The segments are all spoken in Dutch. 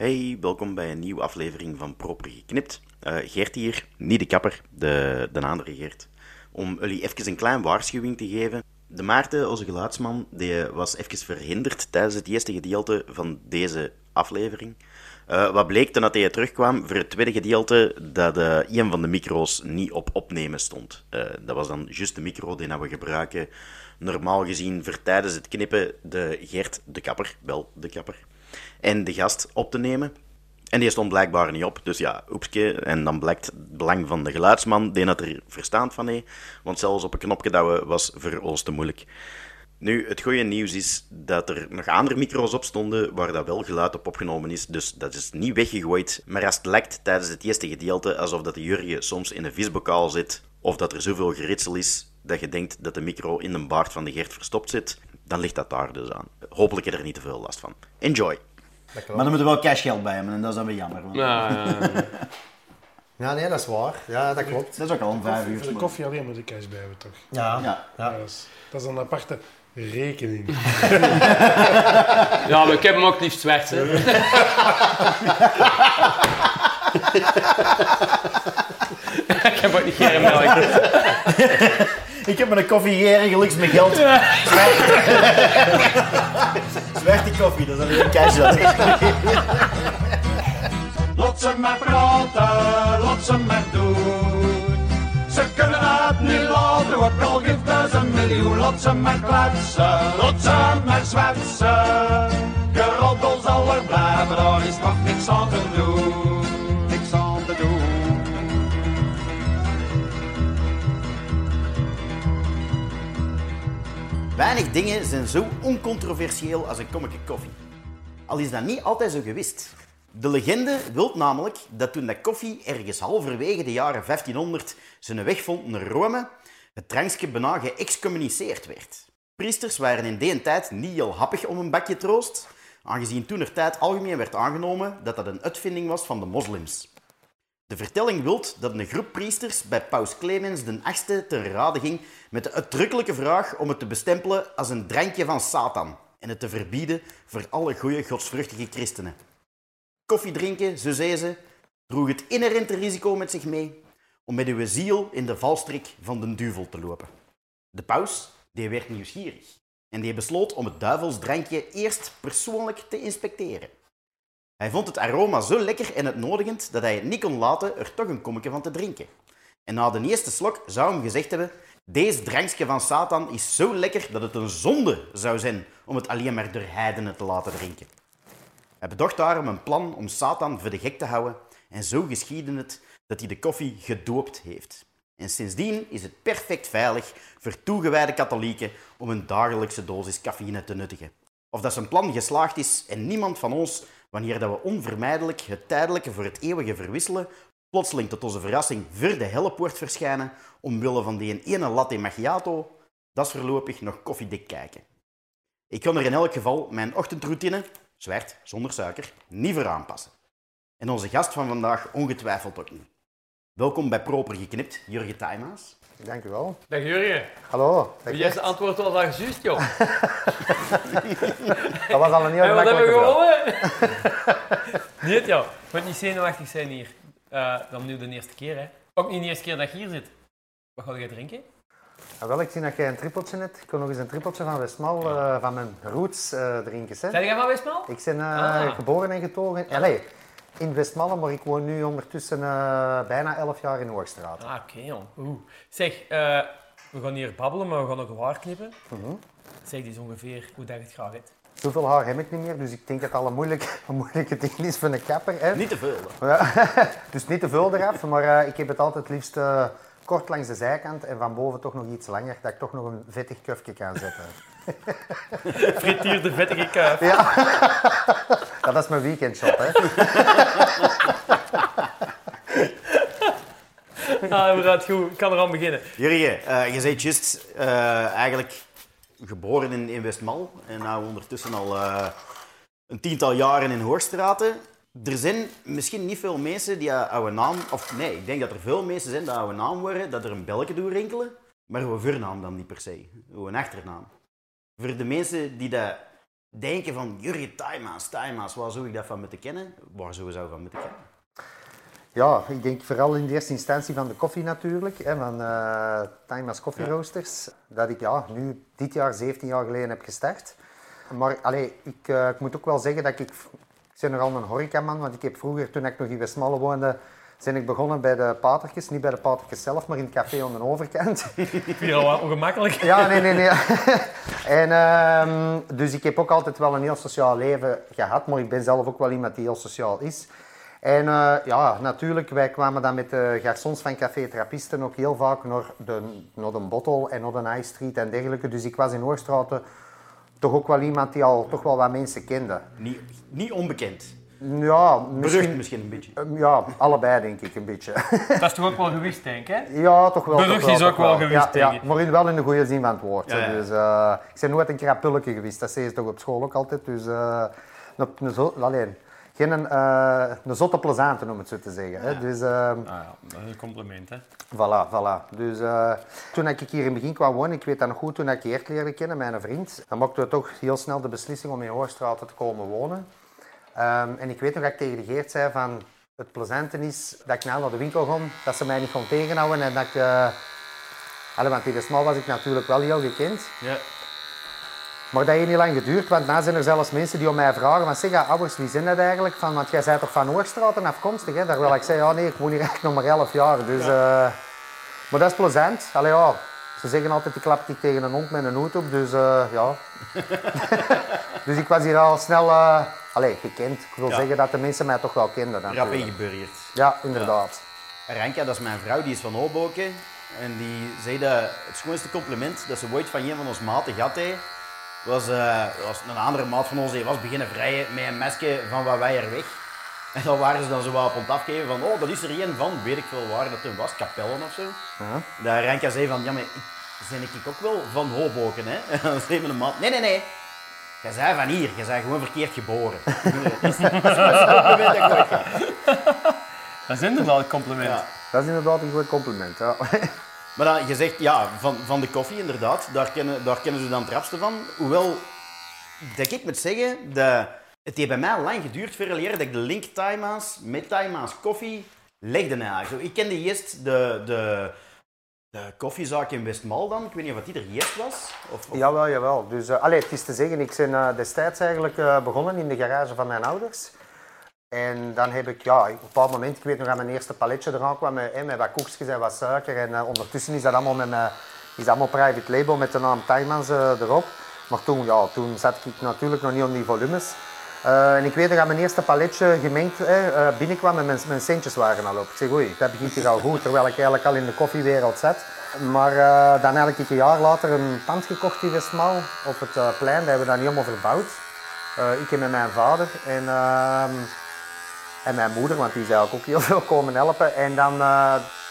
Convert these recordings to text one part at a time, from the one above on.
Hey, welkom bij een nieuwe aflevering van Proper Geknipt. Uh, Geert hier, niet de kapper, de, de andere Geert. Om jullie even een klein waarschuwing te geven. De Maarten, onze geluidsman, die was even verhinderd tijdens het eerste gedeelte van deze aflevering. Uh, wat bleek toen hij terugkwam voor het tweede gedeelte dat uh, een van de micro's niet op opnemen stond. Dat was dan juist de micro die we gebruiken normaal gezien voor tijdens het knippen de Gert de kapper, wel de kapper, en de gast op te nemen. En die stond blijkbaar niet op, dus ja, oepske. En dan blijkt het belang van de geluidsman, die dat er verstand van heeft. Want zelfs op een knopje douwen was voor ons te moeilijk. Nu, het goede nieuws is dat er nog andere micro's op stonden waar dat wel geluid op opgenomen is, dus dat is niet weggegooid. Maar als het lijkt tijdens het eerste gedeelte alsof dat de Jurgen soms in een visbokaal zit, of dat er zoveel geritsel is dat je denkt dat de micro in de baard van de Gert verstopt zit, dan ligt dat daar dus aan. Hopelijk heb je er niet te veel last van. Enjoy! Maar dan moet er wel cashgeld bij hebben en dat is dan weer jammer. Want... Ja, Ja, nee, dat is waar. Ja, dat klopt. Dat is ook al om vijf uur. Voor de koffie alleen moet ik cash bij hebben, toch? Ja, Ja. ja. Dat, is, dat is een aparte rekening. Ja, maar ik heb hem ook liefst zwart. Hè. ik heb ook niet geen melk. Ik heb mijn koffie hier gelukkig met geld. Zwijg die koffie, dat is alleen cashgeld. Lot ze maar praten, lot ze maar doen. Ze kunnen het niet laten, ook al geeft het een miljoen. Lot ze maar kletsen, lot ze maar zwetsen. Geroddel zal er blijven, daar is Weinig dingen zijn zo oncontroversieel als een kommetje koffie. Al is dat niet altijd zo gewist. De legende wil namelijk dat toen de koffie ergens halverwege de jaren 1500 zijn weg vond naar Rome, het drankje bijna geëxcommuniceerd werd. Priesters waren in die tijd niet heel happig om een bakje troost, aangezien toen er tijd algemeen werd aangenomen dat dat een uitvinding was van de moslims. De vertelling wilt dat een groep priesters bij paus Clemens VIII ten rade ging met de uitdrukkelijke vraag om het te bestempelen als een drankje van Satan en het te verbieden voor alle goede godsvruchtige christenen. Koffie drinken, zo zei ze, droeg het inherente risico met zich mee om met uw ziel in de valstrik van de duivel te lopen. De paus die werd nieuwsgierig en die besloot om het duivelsdrankje eerst persoonlijk te inspecteren. Hij vond het aroma zo lekker en uitnodigend dat hij het niet kon laten er toch een kommetje van te drinken. En na de eerste slok zou hem gezegd hebben: Deze drankje van Satan is zo lekker dat het een zonde zou zijn om het alleen maar door heidenen te laten drinken. Hij bedacht daarom een plan om Satan voor de gek te houden en zo geschiedde het dat hij de koffie gedoopt heeft. En sindsdien is het perfect veilig voor toegewijde katholieken om een dagelijkse dosis cafeïne te nuttigen. Of dat zijn plan geslaagd is en niemand van ons, wanneer dat we onvermijdelijk het tijdelijke voor het eeuwige verwisselen, plotseling tot onze verrassing voor de hellepoort verschijnen omwille van die ene latte macchiato, dat is voorlopig nog koffiedik kijken. Ik kan er in elk geval mijn ochtendroutine, zwart, zonder suiker, niet voor aanpassen. En onze gast van vandaag ongetwijfeld ook niet. Welkom bij Proper Geknipt, Jurgen Tijmaas. Dank u wel. Dag Jurgen. Hallo. Dag de antwoord al dat juist, joh? Dat was al een heel wat hebben we gewonnen? Niet, joh. Je moet niet zenuwachtig zijn hier. Eh, dan nu de eerste keer, hè. Ook niet de eerste keer dat je hier zit. Wat ga je drinken? Ah, wel, ik zie dat jij een trippeltje hebt. Ik kon nog eens een trippeltje van Westmal, eh, van mijn roots eh drinken. Hè. Zijn jij van Westmaal? Ik ben Ah. geboren en getogen. Allee, in Westmalle, maar ik woon nu ondertussen eh, bijna 11 jaar in Hoogstraat. Ah, oké, jong. Oeh. Zeg, eh, we gaan hier babbelen, maar we gaan ook een haar knippen. Mhm. Zeg eens ongeveer hoe dat je het graag hebt. Zoveel haar heb ik niet meer, dus ik denk dat het al een moeilijke, een moeilijke ding is voor een kapper. Hè. Niet te veel. Ja, dus niet te veel eraf, maar eh, ik heb het altijd liefst kort langs de zijkant en van boven toch nog iets langer, dat ik toch nog een vettig kufje kan zetten. Frituurde vettige kuif. Ja, dat is mijn weekendshop. Hè. Ah, inderdaad, goed. Ik kan eraan beginnen. Jurgen, eh, je bent juist eh, eigenlijk geboren in, in Westmal en nou ondertussen al eh, een tiental jaren in Hoogstraten. Er zijn misschien niet veel mensen die een oude naam, of nee, ik denk dat er veel mensen zijn die oude naam worden, dat er een belke doen rinkelen, maar hoe voornaam dan niet per se, hoe een achternaam. Voor de mensen die dat denken van, Jurgen Tijmaas, Tijmaas, waar zou ik dat van moeten kennen? Waar zou we van moeten kennen? Ja, ik denk vooral in de eerste instantie van de koffie natuurlijk, hè, van eh Tima's Coffee Roasters. Dat ik ja, nu dit jaar, 17 jaar geleden, heb gestart. Maar allee, ik, eh, ik moet ook wel zeggen dat ik... Ik ben nogal een horecaman, want ik heb vroeger, toen ik nog in Westmalle woonde, ben ik begonnen bij de patertjes. Niet bij de patertjes zelf, maar in het café aan de overkant. Ik vind het al wat ongemakkelijk. Ja, nee, nee, nee. en, ehm, dus ik heb ook altijd wel een heel sociaal leven gehad, maar ik ben zelf ook wel iemand die heel sociaal is. En eh, ja, natuurlijk, wij kwamen dan met de garçons van Café Trappisten ook heel vaak naar de, naar de Bottle en naar de High Street en dergelijke. Dus ik was in Oorstraten toch ook wel iemand die al toch wel wat mensen kende. Niet, niet onbekend. Ja, Berucht misschien... misschien een beetje. Ja, allebei denk ik een beetje. Dat is toch ook wel gewist, denk ik, hè? Ja, toch wel. Berucht toch is ook toch wel gewist, Ja, denk ja, ik. maar in, wel in de goede zin van het woord. Ja, hè. ja. Dus, eh, ik ben nooit een krapulletje geweest. Dat zei ze toch op school ook altijd. Dus eh, een, alleen, geen een, eh, een zotte plezante, om het zo te zeggen. Hè. Dus, eh, Ah ja, dat is een compliment, hè? Voilà, voilà. Dus eh, toen ik hier in het begin kwam wonen, ik weet dat nog goed, toen ik Geert leerde kennen, mijn vriend, dan maakten we toch heel snel de beslissing om in Hoorstraat te komen wonen. Ehm, en ik weet nog dat ik tegen de Geert zei van, het plezante is dat ik nou naar de winkel ga, dat ze mij niet gaan tegenhouden en dat ik... allee, want smal was ik natuurlijk wel heel gekend. Ja. Maar dat heeft niet lang geduurd, want daarna zijn er zelfs mensen die om mij vragen, van zeg, ouders, wie zijn dat eigenlijk? Van, want jij bent toch van Oorstraat en afkomstig, hè? Daar wil ik zeggen, ja nee, ik woon hier eigenlijk nog maar 11 jaar. Dus, eh, maar dat is plezant. Allee, ja, ze zeggen altijd, ik klap niet tegen een hond met een hoed op, dus eh, ja. dus ik was hier al snel eh, allee, gekend. Ik wil Ja. zeggen dat de mensen mij toch wel kenden. Rap natuurlijk. ingeburgerd. Ja, inderdaad. Ranka, dat is mijn vrouw, die is van Hoboken. En die zei dat het schoonste compliment dat ze ooit van een van ons maten gehad heeft, was, eh, was een andere maat van ons, die was beginnen vrijen met een mesje van wat wij er weg. En dan waren ze dan zo wat op ons afgeven van, oh, dat is er één van, weet ik veel waar dat toen was, Kapellen of zo. Dat Ranka zei van, ja, maar ik, ben ik ook wel van Hoboken, hè? En dan zei mijn maat, nee, nee, nee. Jij zei van hier, jij zei gewoon verkeerd geboren. dat is compliment dat ik ooit. Dat is inderdaad een compliment. Ja. Dat is inderdaad een goed compliment. Ja. Maar dan, je zegt, ja, van, van de koffie inderdaad, daar kennen, daar kennen ze dan het rapste van. Hoewel, dat ik moet zeggen, dat het heeft bij mij lang geduurd voor leren dat ik de link Taima's met Taima's koffie legde. Zo, Ik kende eerst de, de, de koffiezaak in Westmal dan. Ik weet niet of die er was. Of, of- Jawel, jawel. Dus, allee, het is te zeggen, ik ben eh, destijds eigenlijk eh, begonnen in de garage van mijn ouders. En dan heb ik, ja, op een bepaald moment, ik weet nog dat mijn eerste paletje eraan kwam met, met wat koekjes en wat suiker. En ondertussen is dat allemaal met is allemaal private label met de naam Tijmans eh, erop. Maar toen, ja, toen zat ik natuurlijk nog niet op die volumes. Eh, en ik weet dat mijn eerste paletje gemengd eh, binnenkwam en mijn, mijn centjes waren al op. Ik zeg, oei, dat begint hier al goed, terwijl ik eigenlijk al in de koffiewereld zat. Maar eh, dan eigenlijk een jaar later een pand gekocht in Westmaal op het plein. Dat hebben we dan helemaal verbouwd. Ik en met mijn vader en, ehm, en mijn moeder, want die is eigenlijk ook heel veel komen helpen. En dan,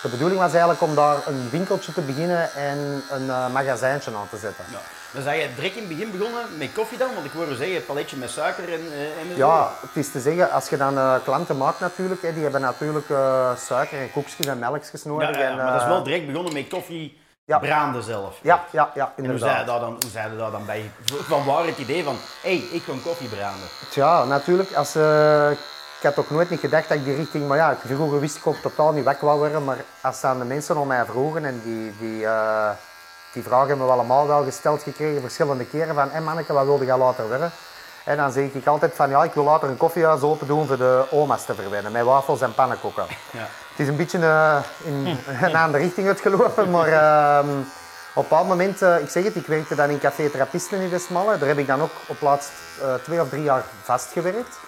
de bedoeling was eigenlijk om daar een winkeltje te beginnen en een magazijntje aan te zetten. Ja. Dan zei je direct in het begin begonnen met koffie dan, want ik hoorde zeggen, een paletje met suiker en, eh, en. Ja, het is te zeggen, als je dan eh, klanten maakt natuurlijk, hè, die hebben natuurlijk eh, suiker en koekjes en melkjes nodig. ja, en, maar dat is wel direct begonnen met koffie Ja. braanden zelf. Ja, ja, ja, En hoe zei, je inderdaad. daar dan, hoe daar dan bij? Van waar het idee van, hé, hey, ik kan koffie branden. Ja, natuurlijk. Als, ik had ook nooit niet gedacht dat ik die richting... Maar ja, vroeger wist ik ook totaal niet wat ik wou worden. Maar als dan de mensen om mij vroegen en die, die, die vragen hebben we allemaal wel gesteld gekregen verschillende keren van hé manneke, wat wilde jij later worden? En dan zeg ik altijd van ja, ik wil later een koffiehuis open doen voor de oma's te verwennen, met wafels en pannenkoeken. Ja. Het is een beetje eh, in een andere richting uitgelopen, maar ehm, op een bepaald moment, eh, ik zeg het, ik werkte dan in Café Trappisten in Westmalle. Daar heb ik dan ook op laatst eh, twee of drie jaar vastgewerkt.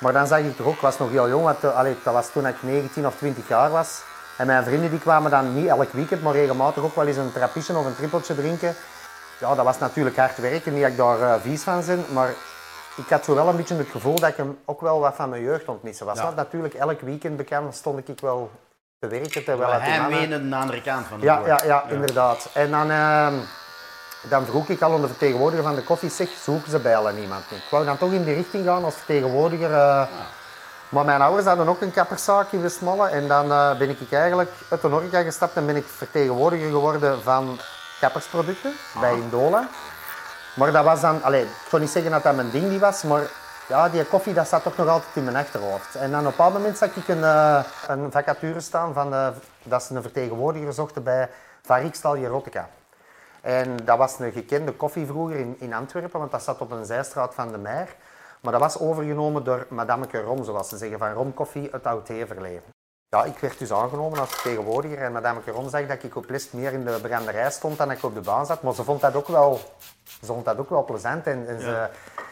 Maar dan zag ik er ook, ik was nog heel jong, want, allee, dat was toen ik 19 of 20 jaar was. En mijn vrienden die kwamen dan niet elk weekend, maar regelmatig ook wel eens een trappistje of een trippeltje drinken. Ja, dat was natuurlijk hard werken, niet dat ik daar eh, vies van ben, maar ik had zo wel een beetje het gevoel dat ik hem ook wel wat van mijn jeugd ontmissen was. Ja. Want natuurlijk, elk weekend bekend stond ik wel te werken. Terwijl dat die hij aan de andere kant van het ja, woord. ja, ja, inderdaad. En dan, ehm, dan vroeg ik al aan de vertegenwoordiger van de koffie, zeg, zoeken ze bij al niemand. Ik wou dan toch in die richting gaan als vertegenwoordiger. eh, Maar mijn ouders hadden ook een kapperszaak in Westmalle en dan eh, ben ik eigenlijk uit de horeca gestapt en ben ik vertegenwoordiger geworden van kappersproducten bij Indola. Maar dat was dan, allee, ik kon niet zeggen dat dat mijn ding niet was, maar ja, die koffie dat zat toch nog altijd in mijn achterhoofd. En dan op een bepaald moment zag ik een, eh, een vacature staan van, eh, dat ze een vertegenwoordiger zochten bij Varikstal Jerotica. En dat was een gekende koffie vroeger in, in Antwerpen, want dat zat op een zijstraat van de Meer. Maar dat was overgenomen door madameke Rom, zoals ze zeggen, van Rom Koffie uit Oud-Heverlee. Ja, ik werd dus aangenomen als vertegenwoordiger en madame Caron zag dat ik op les meer in de branderij stond dan ik op de baan zat. Maar ze vond dat ook wel, ze vond dat ook wel plezant en, en ze,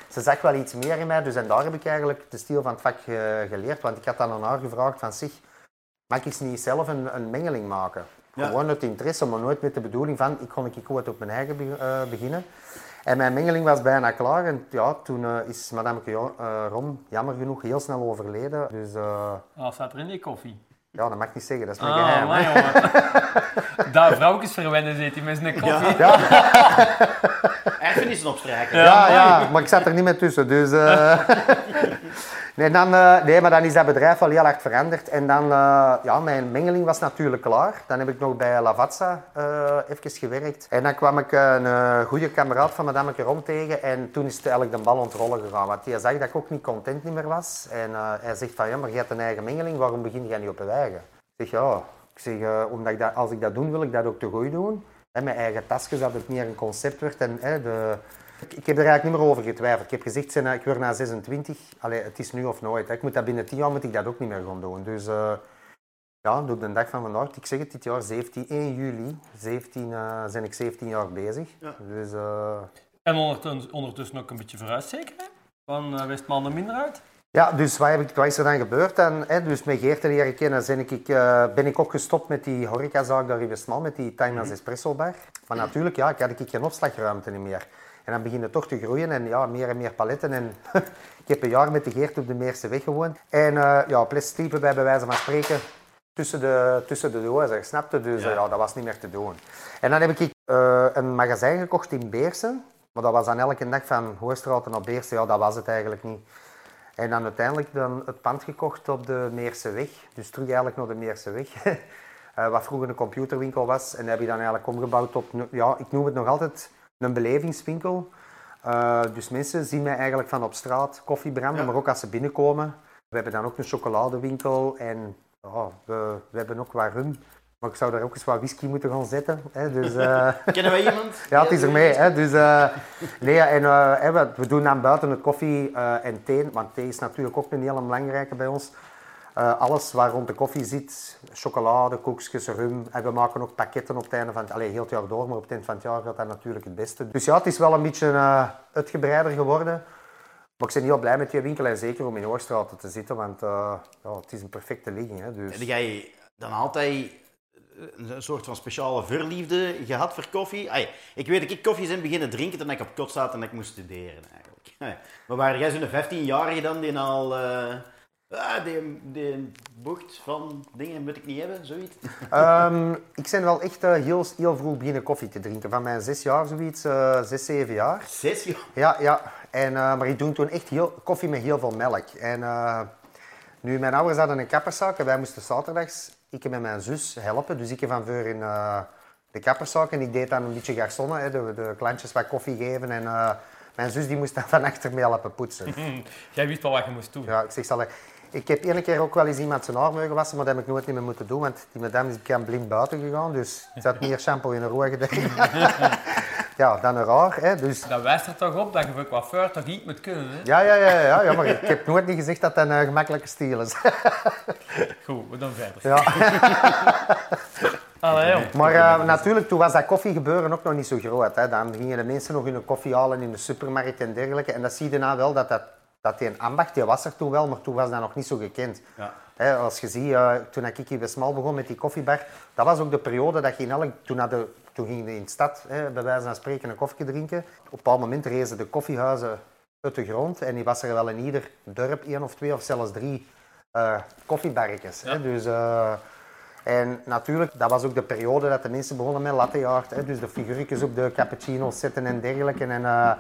ze zag wel iets meer in mij. Dus en daar heb ik eigenlijk de stil van het vak ge- geleerd. Want ik had dan aan haar gevraagd van zich, mag ik eens niet zelf een, een mengeling maken? Gewoon uit interesse, maar nooit met de bedoeling van, ik kon ik ooit op mijn eigen be- eh, beginnen. En mijn mengeling was bijna klaar en ja, toen eh, is madame eh, Rom jammer genoeg heel snel overleden. Dus eh, Wat staat er in die koffie? ja, dat mag ik niet zeggen, dat is mijn Ah, geheim. jongen. Daar vrouwtjes verwennen zit hij met zijn koffie. Erfenissen opstrijken. Ja, ja, maar ik zat er niet meer tussen. Dus, eh. nee, dan, eh, nee, maar dan is dat bedrijf wel heel hard veranderd. En dan, eh, ja, mijn mengeling was natuurlijk klaar. Dan heb ik nog bij Lavazza eh even gewerkt. En dan kwam ik een goede kameraad van madame Caron tegen. En toen is eigenlijk de bal ontrollen gegaan. Want hij zag dat ik ook niet content niet meer was. En hij zegt van, ja, maar je hebt een eigen mengeling. Waarom begin je niet op je eigen? Ik zeg, ja, ik zeg, omdat als ik dat doe, wil ik dat ook te goed doen. Mijn eigen tasjes, dat het meer een concept werd. En, de, ik, ik heb er eigenlijk niet meer over getwijfeld. Ik heb gezegd, zijn, ik word na 26. Allee, het is nu of nooit. Hè. Ik moet dat binnen 10 jaar moet ik dat ook niet meer gaan doen. Dus eh, ja, op de dag van vandaag, ik zeg het, dit jaar 17, 1 juli, 17, eh ben ik 17 jaar bezig. Dus eh, En ondertussen, ondertussen ook een beetje vooruit zeker, hè? Van uh, Westmaal naar minder uit. Ja, dus wat, heb ik, wat is er dan gebeurd? En, hè, dus met Geert te leren kennen ben ik, eh, ben ik ook gestopt met die horecazaak daar in Westmaal, met die Timeless Espresso Bar. Maar natuurlijk, ja, ik had ik geen opslagruimte niet meer. En dan begint het toch te groeien en ja, meer en meer paletten. En ik heb een jaar met de Geert op de Meerse weg gewoond. En uh, ja, sliepen bij bij wijze van spreken tussen de, tussen de dozen, snapte? Dus ja. ja. dat was niet meer te doen. En dan heb ik uh, een magazijn gekocht in Beersen. Maar dat was dan elke dag van Hoostraat naar Beersen. Ja, dat was het eigenlijk niet. En dan uiteindelijk dan het pand gekocht op de Meerseweg. Dus terug eigenlijk naar de Meerseweg. uh, wat vroeger een computerwinkel was. En dat heb je dan eigenlijk omgebouwd tot, ja, ik noem het nog altijd een belevingswinkel. Uh, dus mensen zien mij eigenlijk van op straat koffie branden, ja. maar ook als ze binnenkomen. We hebben dan ook een chocoladewinkel en ja, we, we hebben ook wat rum. Maar ik zou daar ook eens wat whisky moeten gaan zetten. Hè. Dus, uh... Kennen wij iemand? Ja, het is ermee. Hè. Dus, uh... nee, en, uh, we doen dan buiten het koffie en thee, want thee is natuurlijk ook een hele belangrijke bij ons. Alles waar rond de koffie zit, chocolade, koekjes, rum. En we maken ook pakketten op het einde van het Allee, heel het jaar door, maar op het eind van het jaar gaat dat natuurlijk het beste. Dus ja, het is wel een beetje uitgebreider geworden. Maar ik ben heel blij met die winkel en zeker om in Oorstraat te zitten, want ja, het is een perfecte ligging. Dus. En jij dan altijd een soort van speciale verliefde gehad voor koffie? Ik weet dat ik koffie zijn beginnen drinken toen ik op kot zat en ik moest studeren eigenlijk. Maar waren jij zo'n 15-jarige dan die al... Uh, ah, die, die bocht van dingen moet ik niet hebben, zoiets? Um, ik ben wel echt uh, heel, heel vroeg beginnen koffie te drinken. Van mijn zes jaar zoiets, uh, zes, zeven jaar. Zes jaar? Ja, ja. En, maar ik doe toen echt heel, koffie met heel veel melk. En nu, mijn ouders hadden een kapperszaak en wij moesten zaterdags ik met mijn zus helpen. Dus ik heb van voor in uh, de kapperszaak en ik deed dan een beetje garçonnen, hè, de, de klantjes wat koffie geven. En uh, mijn zus die moest dan van achter mee helpen poetsen. Jij wist wel wat je moest doen. Ja, ik zeg zal ik heb één keer ook wel eens iemand zijn haar mogen wassen, maar dat heb ik nooit niet meer moeten doen, want die madame is bekend blind buiten gegaan, dus er zat meer shampoo in de roer gedaan. ja, dan een raar. Hè, dus... Dat wijst er toch op dat je voor coiffeur toch iets moet kunnen, hè? Ja, ja, ja, ja, ja, maar ik heb nooit niet gezegd dat dat een gemakkelijke stijl is. Goed, we doen verder. Ja. Allee, joh. Maar uh, natuurlijk, toen was dat koffiegebeuren ook nog niet zo groot. Hè. Dan gingen de mensen nog hun koffie halen in de supermarkt en dergelijke. En dat zie je nou wel, dat, dat, dat die ambacht, die was er toen wel, maar toen was dat nog niet zo gekend. Ja. Als je ziet, uh, toen ik in Westmaal begon met die koffiebar, dat was ook de periode dat je in elk... Toen, had de, toen ging je in de stad, bij wijze van spreken, een koffie drinken. Op een bepaald moment rezen de koffiehuizen uit de grond en die was er wel in ieder dorp één of twee of zelfs drie uh, koffiebarretjes. Ja. Dus... Uh, en natuurlijk, dat was ook de periode dat de mensen begonnen met latte art. Hè, dus de figuurtjes op de cappuccino's zetten en dergelijke. En uh,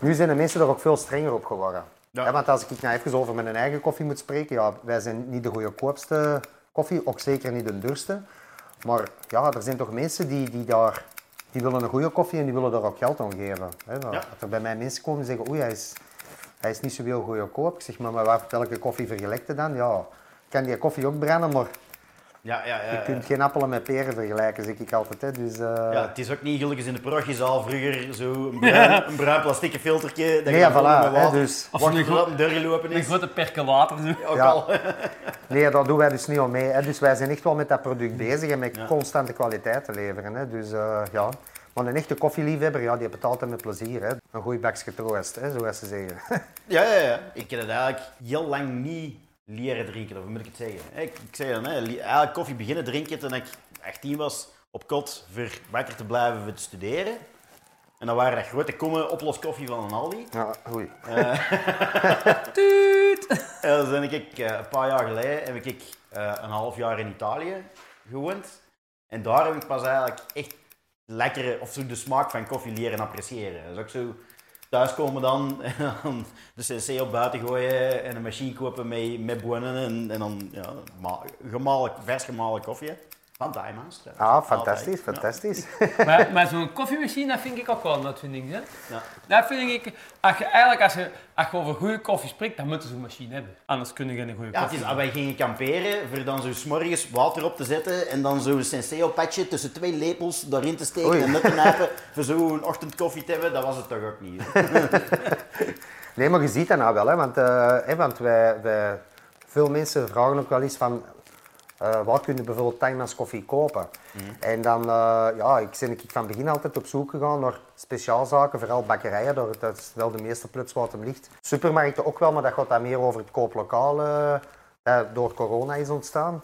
nu zijn de mensen er ook veel strenger op geworden. Ja. Want als ik nou even over mijn eigen koffie moet spreken, ja, wij zijn niet de goedkoopste koffie, ook zeker niet de duurste. Maar ja, er zijn toch mensen die, die daar die willen een goede koffie en die willen daar ook geld aan geven. Hè. Ja. Dat er bij mij mensen komen en zeggen, oei, hij is, hij is niet zo heel goedkoop. Ik zeg, maar, maar waar- welke koffie vergelijk je dan? Ja, ik kan die koffie ook brennen, maar Ja, ja, ja. je kunt geen appelen met peren vergelijken, zeg ik altijd. Hè. Dus, eh, Ja, het is ook niet gelukkig in de parochiezaal vroeger zo'n bruin, een bruin plastieke filtertje. Dat nee, je ja, dan voilà. hè, water dus, Of een, gro- een deur gelopen een is. grote percolator. Zo. Ook Ja. al. nee, daar doen wij dus niet aan mee. Hè. Dus wij zijn echt wel met dat product bezig en met Ja. constante kwaliteit te leveren. Hè. Dus eh, ja. Maar een echte koffieliefhebber, ja, die betaalt hem met plezier. Hè. Een goeie bakje troost, hè, zoals ze zeggen. Ja, ja, ja. Ik heb het eigenlijk heel lang niet leren drinken, of hoe moet ik het zeggen? Ik, ik zei dan, hè, eigenlijk koffie beginnen drinken toen ik 18 was, op kot, voor wakker te blijven voor te studeren. En dan waren dat grote kommen oploskoffie van een Aldi. ja, oei. En dan ben ik, eh, een paar jaar geleden heb ik eh, een half jaar in Italië gewoond. En daar heb ik pas eigenlijk echt lekkere, of zo de smaak van koffie leren appreciëren. Dus ook zo thuiskomen dan, en dan de cc op buiten gooien en een machine kopen met, met bonen en, en dan ja, ma- gemalen, vers gemalen koffie. Van Tijma's. Ah, fantastisch, fantastisch. maar maar zo'n koffiemachine, dat vind ik ook wel een uitvinding. Hè? Ja. Dat vind ik, als je, eigenlijk als je, als je over goede koffie spreekt, dan moet je zo'n machine hebben. Anders kun je geen goede Ja, het koffie is, wij gingen kamperen voor dan zo 's morgens water op te zetten en dan zo'n Senseo-patje tussen twee lepels daarin te steken Oei. en net te knijpen voor zo'n ochtendkoffie te hebben. Dat was het toch ook niet. Nee, maar je ziet dat nou wel, hè, want, eh, hè, want wij, wij, veel mensen vragen ook wel eens van eh, waar kun je bijvoorbeeld Tijmans koffie kopen? En dan, eh, ja, ik ben ik van begin altijd op zoek gegaan naar speciaalzaken, vooral bakkerijen, daar, dat is wel de meeste plots waar het hem ligt. Supermarkten ook wel, maar dat gaat dan meer over het kooplokaal eh, dat door corona is ontstaan.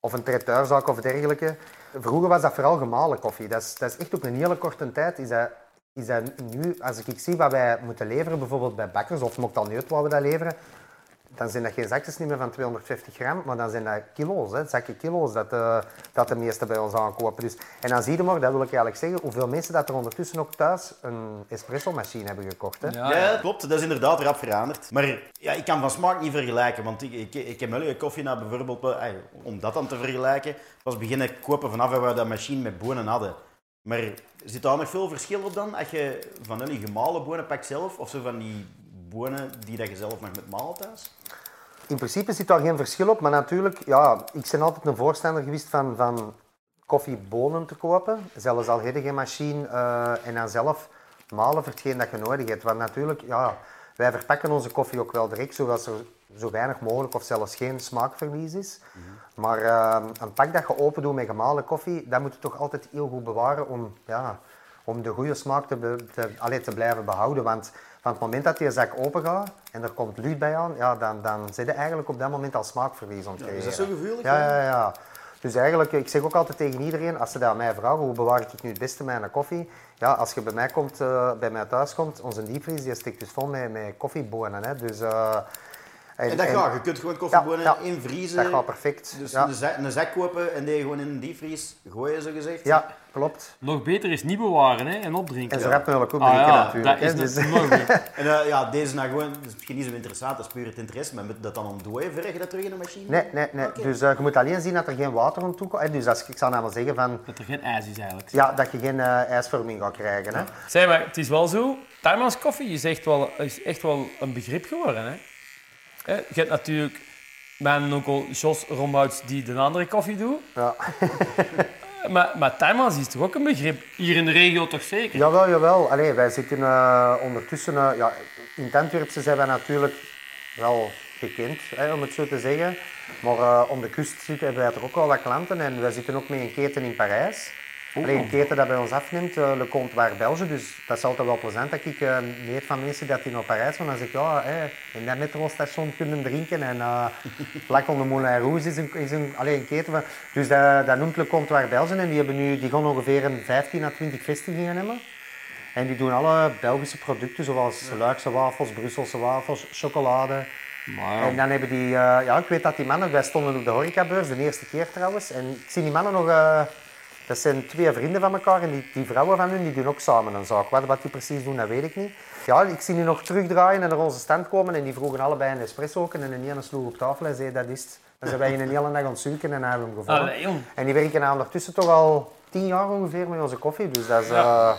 Of een traiteurzaak of dergelijke. Vroeger was dat vooral gemalen koffie. Dat is, dat is echt op een hele korte tijd is dat, is dat nu, als ik zie wat wij moeten leveren, bijvoorbeeld bij bakkers, of mocht al niet uit wat we dat leveren, dan zijn dat geen zakjes niet meer van 250 gram, maar dan zijn dat kilo's, hè, zakken kilo's dat, eh, dat de meesten bij ons aankopen. Dus, en dan zie je maar, dat wil ik eigenlijk zeggen, hoeveel mensen dat er ondertussen ook thuis een espresso-machine hebben gekocht. Hè. Ja, klopt. Dat is inderdaad rap veranderd. Maar ja, ik kan van smaak niet vergelijken. Want ik, ik, ik heb mijn koffie nou bijvoorbeeld, wel- eh, om dat dan te vergelijken, was beginnen kopen vanaf waar we dat machine met bonen hadden. Maar zit daar nog veel verschil op dan? Als je van jullie gemalen bonen pakt zelf, of zo van die bonen die dat je zelf nog met malen thuis? In principe zit daar geen verschil op, maar natuurlijk, ja, ik ben altijd een voorstander geweest van, van koffiebonen te kopen. Zelfs al heb je geen machine eh, en dan zelf malen voor hetgeen dat je nodig hebt. Want natuurlijk, ja, wij verpakken onze koffie ook wel direct, zodat er zo weinig mogelijk of zelfs geen smaakverlies is. Maar eh, een pak dat je open doet met gemalen koffie, dat moet je toch altijd heel goed bewaren om, ja, om de goede smaak te, te, allee, te blijven behouden. Want van het moment dat je zak open gaat en er komt lucht bij aan, ja, dan, dan zit je eigenlijk op dat moment al smaakverlies aan het is creëren. dat zo gevoelig, Ja, ja, ja. Dus eigenlijk, ik zeg ook altijd tegen iedereen, als ze dat aan mij vragen, hoe bewaar ik nu het beste mijn koffie? Ja, als je bij mij, komt, eh, bij mij thuis komt, onze diepvries die stikt dus vol met, met koffiebonen. Hè. Dus, eh, En dat gaat. Je kunt gewoon koffiebonen Ja, ja. invriezen. Dat gaat perfect. Dus ja. een, zak, een zak kopen en die gewoon in een diepvries gooien, zo gezegd. ja, klopt. Nog beter is niet bewaren hè, en opdrinken. En rap natuurlijk ook Ah, drinken ja, natuurlijk. dat is Dus- nog beter. En eh, ja, deze nou gewoon, dat is misschien niet zo interessant, dat is puur het interesse, maar moet dat dan ontdooien, verg je dat terug in de machine? Nee, nee, nee. Dus eh, je moet alleen zien dat er geen water aan toe komt. hè. Dus als, ik- ik zou nou maar zeggen van, Dat er geen ijs is eigenlijk. ja, dat je geen eh, ijsvorming gaat krijgen. Hè. Zeg maar, het is wel zo, Tijmans koffie is echt wel, is echt wel een begrip geworden. Hè? Je hebt natuurlijk mijn onkel Jos Rombouts die de andere koffie doet. Ja. Maar, maar Tijmans is toch ook een begrip? Hier in de regio toch zeker? Jawel, jawel. Allee, wij zitten eh, ondertussen... eh, ja, in het Antwerpse zijn wij natuurlijk wel gekend, hè, om het zo te zeggen. Maar eh, om de kust zitten hebben wij toch ook wel wat klanten. En wij zitten ook met een keten in Parijs. Allee, een keten dat bij ons afneemt, eh, Le Comptoir Belge. Dus dat is altijd wel plezant dat ik uh, van mensen dat die naar Parijs gaan. Dan zeg ik, ja, hè, in dat metrostation kunnen drinken. En uh, vlak onder Moulin Rouge is een, is een, allee, een keten. Van, dus dat, dat noemt Le Comptoir Belge. En die, hebben nu, die gaan ongeveer een 15 à 20 vestigingen hebben. En die doen alle Belgische producten, zoals Luikse wafels, Brusselse wafels, chocolade. En dan hebben die, uh, ja, ik weet dat die mannen, wij stonden op de horecabeurs, de eerste keer trouwens. En ik zie die mannen nog Dat zijn twee vrienden van elkaar en die, die vrouwen van hun die doen ook samen een zaak. Wat, wat die precies doen, dat weet ik niet. Ja, ik zie die nog terugdraaien en naar onze stand komen en die vroegen allebei een espresso en een ene sloeg op tafel en zei dat is het. Dan zijn wij in een hele dag aan het zoeken en hebben we hem gevonden. Allee. En die werken nou ondertussen toch al tien jaar ongeveer met onze koffie. Dus dat is, eh,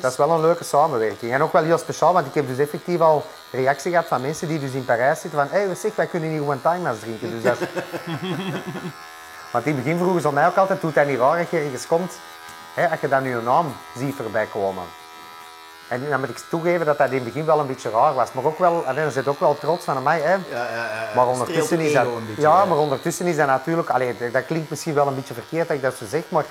dat is wel een leuke samenwerking. En ook wel heel speciaal, want ik heb dus effectief al reactie gehad van mensen die dus in Parijs zitten van hé, hey, zeg, wij kunnen hier gewoon timeouts drinken. Dus dat is... want in het begin vroegen ze mij ook altijd, doet dat niet raar als je ergens komt, hè, als je dan je naam ziet voorbij komen. En dan moet ik toegeven dat dat in het begin wel een beetje raar was. Maar ook wel, en dan zit ook wel trots van mij. Hè. Ja, ja, ja. Maar ondertussen is het dat, beetje, ja, maar ondertussen is dat natuurlijk, allee, dat- dat klinkt misschien wel een beetje verkeerd dat ik dat zo zeg, maar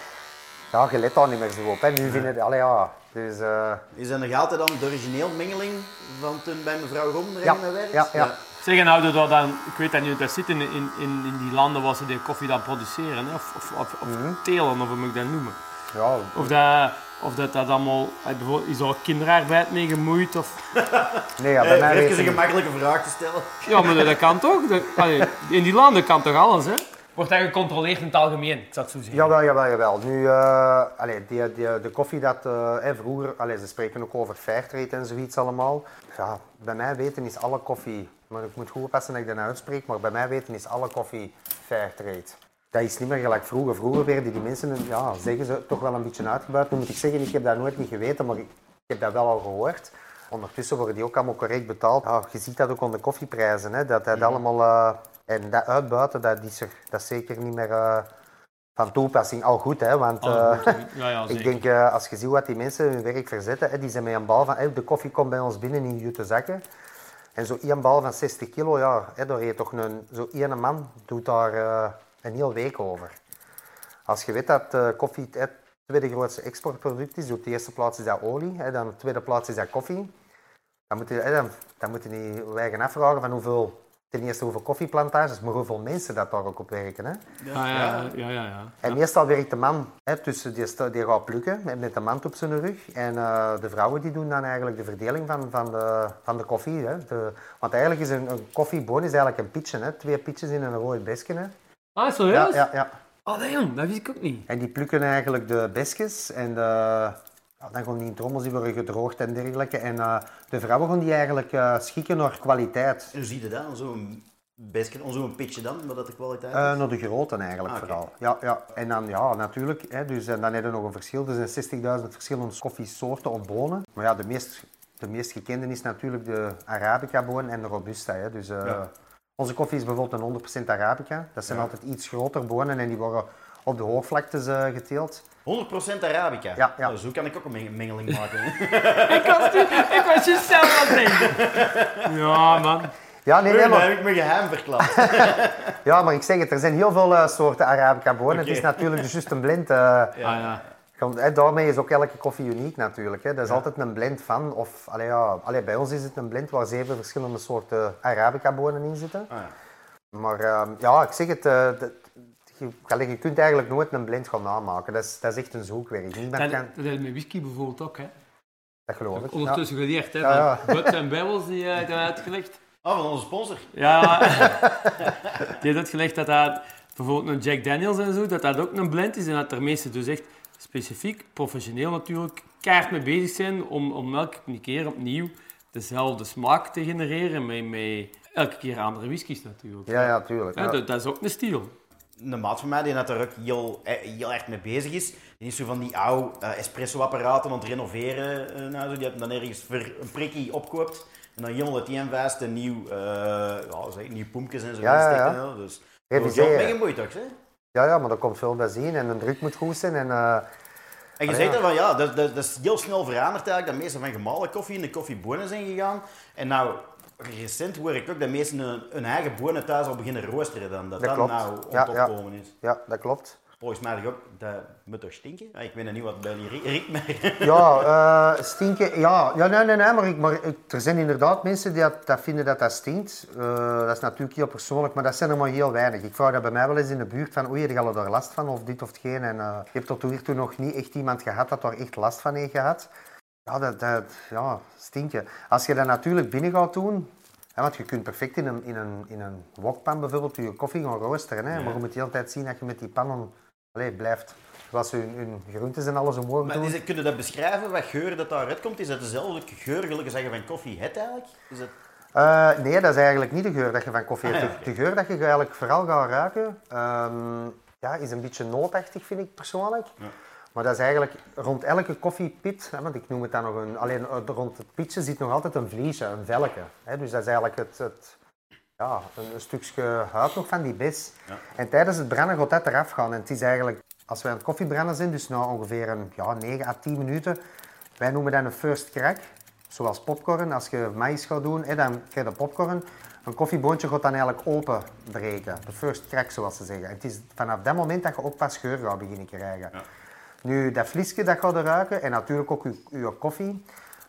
ja, je let daar niet meer zo op. Hè. Nu vinden het, allee, ja, dus, eh, Is dat nog altijd dan de origineel mengeling van toen bij mevrouw Rom erin Ja, werkt? ja, ja. Zeg, en houden dat dan, ik weet dat niet, dat zit in, in, in, die landen waar ze die koffie dan produceren, hè? of, of, of, of Mhm. telen, of hoe moet ik dat noemen. ja, Of dat, of dat, dat allemaal, eh, bijvoorbeeld, is er kinderarbeid mee gemoeid? Of... nee, ja, bij mij even een gemakkelijke vraag te stellen. Ja, maar dat, kan toch? Dat, allee, in die landen kan toch alles, hè? Wordt dat gecontroleerd in het algemeen, ik zou het zo zeggen. Jawel, jawel, jawel. Nu, eh allee, die, die, de koffie dat eh, vroeger, allee, ze spreken ook over fairtrade en zoiets allemaal. Ja, bij mij weten is alle koffie, maar ik moet goed oppassen dat ik dat nou uitspreek, maar bij mij weten is alle koffie fairtrade. Dat is niet meer gelijk vroeger. Vroeger werden die mensen, ja, zeggen ze, toch wel een beetje uitgebuit. Nu moet ik zeggen, ik heb dat nooit niet geweten, maar ik, heb dat wel al gehoord. Ondertussen worden die ook allemaal correct betaald. Ja, je ziet dat ook de koffieprijzen, hè, dat dat allemaal... eh, en dat uitbuiten, dat is, er, dat is zeker niet meer eh, van toepassing. Al goed, hè, want... Eh, goed, ja, ja, ik denk, als je ziet wat die mensen hun werk verzetten, hè, die zijn met een bal van, de koffie komt bij ons binnen in jute zakken. En zo bal van 60 kilo, ja, hè, daar heeft toch een, zo één man doet daar eh, een heel week over. Als je weet dat eh, koffie het tweede grootste exportproduct is, op de eerste plaats is dat olie, hè, dan op de tweede plaats is dat koffie, dan moet je, dan, dan moet je niet afvragen van hoeveel, ten eerste hoeveel koffieplantages, maar hoeveel mensen dat daar ook op werken. Hè. Ah, ja, ja, ja, ja, ja. En meestal werkt de man hè, tussen die, die gaat plukken met, de mand op zijn rug. En eh, de vrouwen die doen dan eigenlijk de verdeling van, van, de, van de koffie. Hè. De, want eigenlijk is een, een koffieboon is eigenlijk een pitje. Hè. Twee pitjes in een rood besje. Hè. Ah, serieus? Ja, ja, ja. Oh, jong, dat wist ik ook niet. En die plukken eigenlijk de besjes. En de, ja, dan gaan die in trommels die worden gedroogd en dergelijke. En eh, de vrouwen gaan die eigenlijk eh, schikken naar kwaliteit. Hoe zie je dat? Zo'n bestje, zo'n pitje dan, maar dat de kwaliteit Eh, is? naar de grote eigenlijk Ah, vooral. Ja, ja. En dan, ja, natuurlijk, hè, dus, en dan heb je nog een verschil. Er zijn 60.000 verschillende koffiesoorten of bonen. Maar ja, de meest, de meest gekende is natuurlijk de Arabica-boon en de Robusta. Hè. Dus, Onze koffie is bijvoorbeeld een 100% Arabica. Dat zijn altijd iets groter bonen en die worden op de hoogvlaktes geteeld. 100% Arabica. Ja, ja. Nou, zo kan ik ook een meng- mengeling maken. Ik was, ik was je zelf aan het denken. Ja, man. Ja, nee, nee, maar, heb ik mijn geheim verklapt. ja, maar ik zeg het, er zijn heel veel eh, soorten Arabica bonen. Het is natuurlijk dus juist een blend. eh, Ah, ja. Hè, daarmee is ook elke koffie uniek natuurlijk. Hè. Dat is altijd een blend van, of allee, ja, allee, bij ons is het een blend waar zeven verschillende soorten Arabica-bonen in zitten. Ah, ja. Maar ehm, ja, ik zeg het, eh, je, kunt eigenlijk nooit een blend gaan namaken. Dat is, dat is echt een zoekwerk. Niemand Dat, kan, dat is met whisky bijvoorbeeld ook, hè. dat geloof ik. Ja. Ondertussen geleerd, hè. Ja, ja. En Babbels, die uh, hebben uitgelegd. Oh, van onze sponsor. Ja, die heeft uitgelegd dat dat bijvoorbeeld een Jack Daniels en zo, dat dat ook een blend is en dat er mensen dus echt specifiek, professioneel natuurlijk, kaart mee bezig zijn om, om elke keer opnieuw dezelfde smaak te genereren met, met elke keer andere whiskies natuurlijk. Ja, ja, tuurlijk. Ja. dat, dat is ook een stijl. Een maat van mij die dat er ook heel, eh, heel erg mee bezig is. Die is zo van die oude eh, espresso-apparaten aan het renoveren. eh, nou, zo. Die had dan ergens een prikkie opkoopt. En dan helemaal het vast een nieuw, eh ja, zeg, nieuw poempjes en zo Ja, ja, ja. Dus dat is ook toch, hè? ja, ja, maar daar komt veel bij zien en de druk moet goed zijn. En, En je zegt dan van ja, dat, dat, dat is heel snel veranderd eigenlijk. Dat meesten van gemalen koffie in de koffiebonen zijn gegaan. En nou, recent hoor ik ook dat mensen hun, hun eigen bonen thuis al beginnen roosteren dan. Dat Dat nou opkomen is. ja, dat klopt. Volgens mij ook, dat moet toch stinken? Ja, ik weet niet wat bij die ri- riekt, maar... Ja, eh, stinken. Ja, ja nee, nee, nee, maar, ik, maar er zijn inderdaad mensen die dat, dat vinden dat dat stinkt. Eh, dat is natuurlijk heel persoonlijk, maar dat zijn er maar heel weinig. Ik vraag dat bij mij wel eens in de buurt van, oei, heb je daar last van of dit of geen. En eh, ik heb tot hiertoe nog niet echt iemand gehad dat daar echt last van heeft gehad. Ja, dat, dat ja, stinken. Als je dat natuurlijk binnen gaat doen, hè, want je kunt perfect in een, in een, in een wokpan bijvoorbeeld je koffie gaan roosteren. Hè, Maar je moet de hele tijd zien dat je met die pannen allee, blijft. Zoals hun, hun groentes en alles omhoog Maar doen. het, kun je dat beschrijven, wat geur dat daaruit komt? Is dat dezelfde geur, je zeggen van koffie het eigenlijk? Is. Eh, nee, dat is eigenlijk niet de geur dat je van koffie Ah, hebt. ja, De- De geur dat je eigenlijk vooral gaat ruiken, ehm, ja, is een beetje nootachtig, vind ik persoonlijk. Maar dat is eigenlijk rond elke koffiepit, hè, want ik noem het dan nog een... Alleen eh, rond het pitje zit nog altijd een vliesje, een velke. Hè, dus dat is eigenlijk het, het, ja, een, een stukje huid nog van die bes. En tijdens het branden gaat dat eraf gaan. En het is eigenlijk, als wij aan het koffiebranden zijn, dus na ongeveer een, ja, 9 à 10 minuten, wij noemen dat een first crack. Zoals popcorn, als je maïs gaat doen, hè, dan krijg je popcorn. Een koffieboontje gaat dan eigenlijk openbreken. De first crack, zoals ze zeggen. En het is vanaf dat moment dat je ook pas geur gaat beginnen krijgen. Nu, dat vliesje dat gaat ruiken en natuurlijk ook uw, koffie.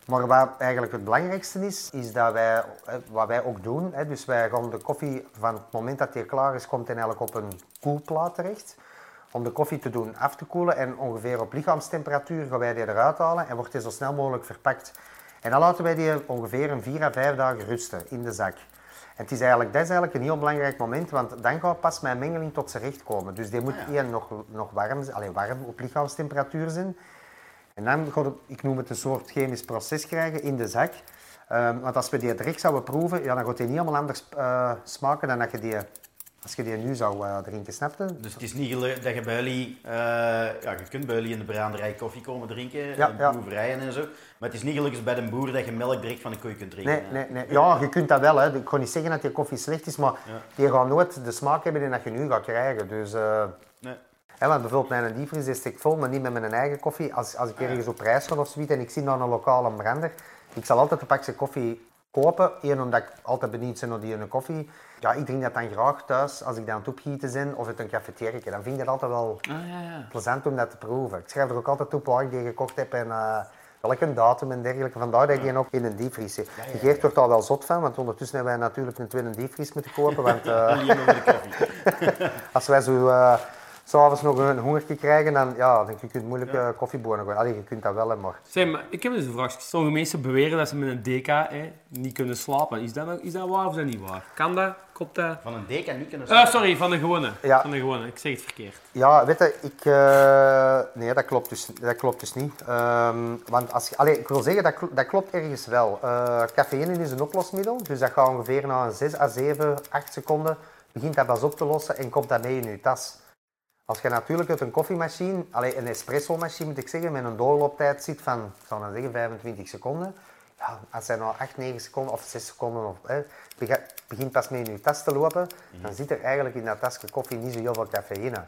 Maar wat eigenlijk het belangrijkste is, is dat wij, eh, wat wij ook doen, dus wij gaan de koffie van het moment dat die klaar is, komt eigenlijk op een koelplaat terecht. Om de koffie te doen af te koelen en ongeveer op lichaamstemperatuur gaan wij die eruit halen en wordt die zo snel mogelijk verpakt. En dan laten wij die ongeveer een 4 à 5 dagen rusten in de zak. En het is eigenlijk, dat is eigenlijk een heel belangrijk moment, want dan gaat pas mijn mengeling tot zijn recht komen. Dus die moet één nog, nog warm, zijn, allee, warm op lichaamstemperatuur zijn. En dan gaat het, ik noem het een soort chemisch proces krijgen in de zak. Ehm, want als we die direct zouden proeven, ja, dan gaat die niet helemaal anders eh, smaken dan dat je die, als je die nu zou eh, drinken, snap je? Dus het is niet dat je bij jullie, eh, ja, je kunt bij jullie in de braderij koffie komen drinken, Ja, en ja. en zo. Maar het is niet als bij de boer dat je melk direct van de koei kunt drinken. Nee, nee, nee. Ja, je kunt dat wel. Hè. Ik ga niet zeggen dat die koffie slecht is, maar die gaat nooit de smaak hebben die dat je nu gaat krijgen. Dus, eh, Nee. hè, want bijvoorbeeld mijn diepvries die steekt vol, maar niet met mijn eigen koffie. Als, als ik ergens op reis ga of zoiets en ik zie dan een lokale brander, ik zal altijd een pakje koffie kopen. Eén, omdat ik altijd benieuwd ben naar die koffie. Ja, ik drink dat dan graag thuis als ik dan aan het opgieten ben of uit een cafeteria. Dan vind ik het altijd wel Ah, ja, ja. plezant om dat te proeven. Ik schrijf er ook altijd op waar ik die gekocht heb en eh, welke datum en dergelijke. Vandaar dat ik die ook in een diepvries zit. Die Geert wordt daar wel zot van, want ondertussen hebben wij natuurlijk een tweede diepvries moeten kopen. Want eh, koffie. als wij zo eh, s'avonds nog een hongertje krijgen, dan ja, dan kun je moeilijk eh, koffiebonen gooien. Allee, je kunt dat wel, hè, maar... Zeg, maar ik heb dus een vraag. Sommige mensen beweren dat ze met een DK hè, niet kunnen slapen. Is dat, nou- is dat waar of is dat niet waar? Kan dat? Klopt dat? Van een deken niet kunnen Ah, sorry, van de gewone. Ja. Van de gewone. Ik zeg het verkeerd. Ja, weet je, ik... eh, nee, dat klopt dus, dat klopt dus niet. Ehm, want als. Allee, ik wil zeggen, dat, kl- dat klopt ergens wel. Eh cafeïne is een oplosmiddel, dus dat gaat ongeveer na een 6 à 7, 8 seconden begint dat pas op te lossen en komt dat mee in je tas. Als je natuurlijk uit een koffiemachine, allee, een espresso-machine moet ik zeggen, met een doorlooptijd zit van, ik zou dan zeggen, 25 seconden. Ja, als hij nou 8, 9 seconden of 6 seconden of, hè, begint pas mee in je tas te lopen, dan zit er eigenlijk in dat tasje koffie niet zo heel veel cafeïne.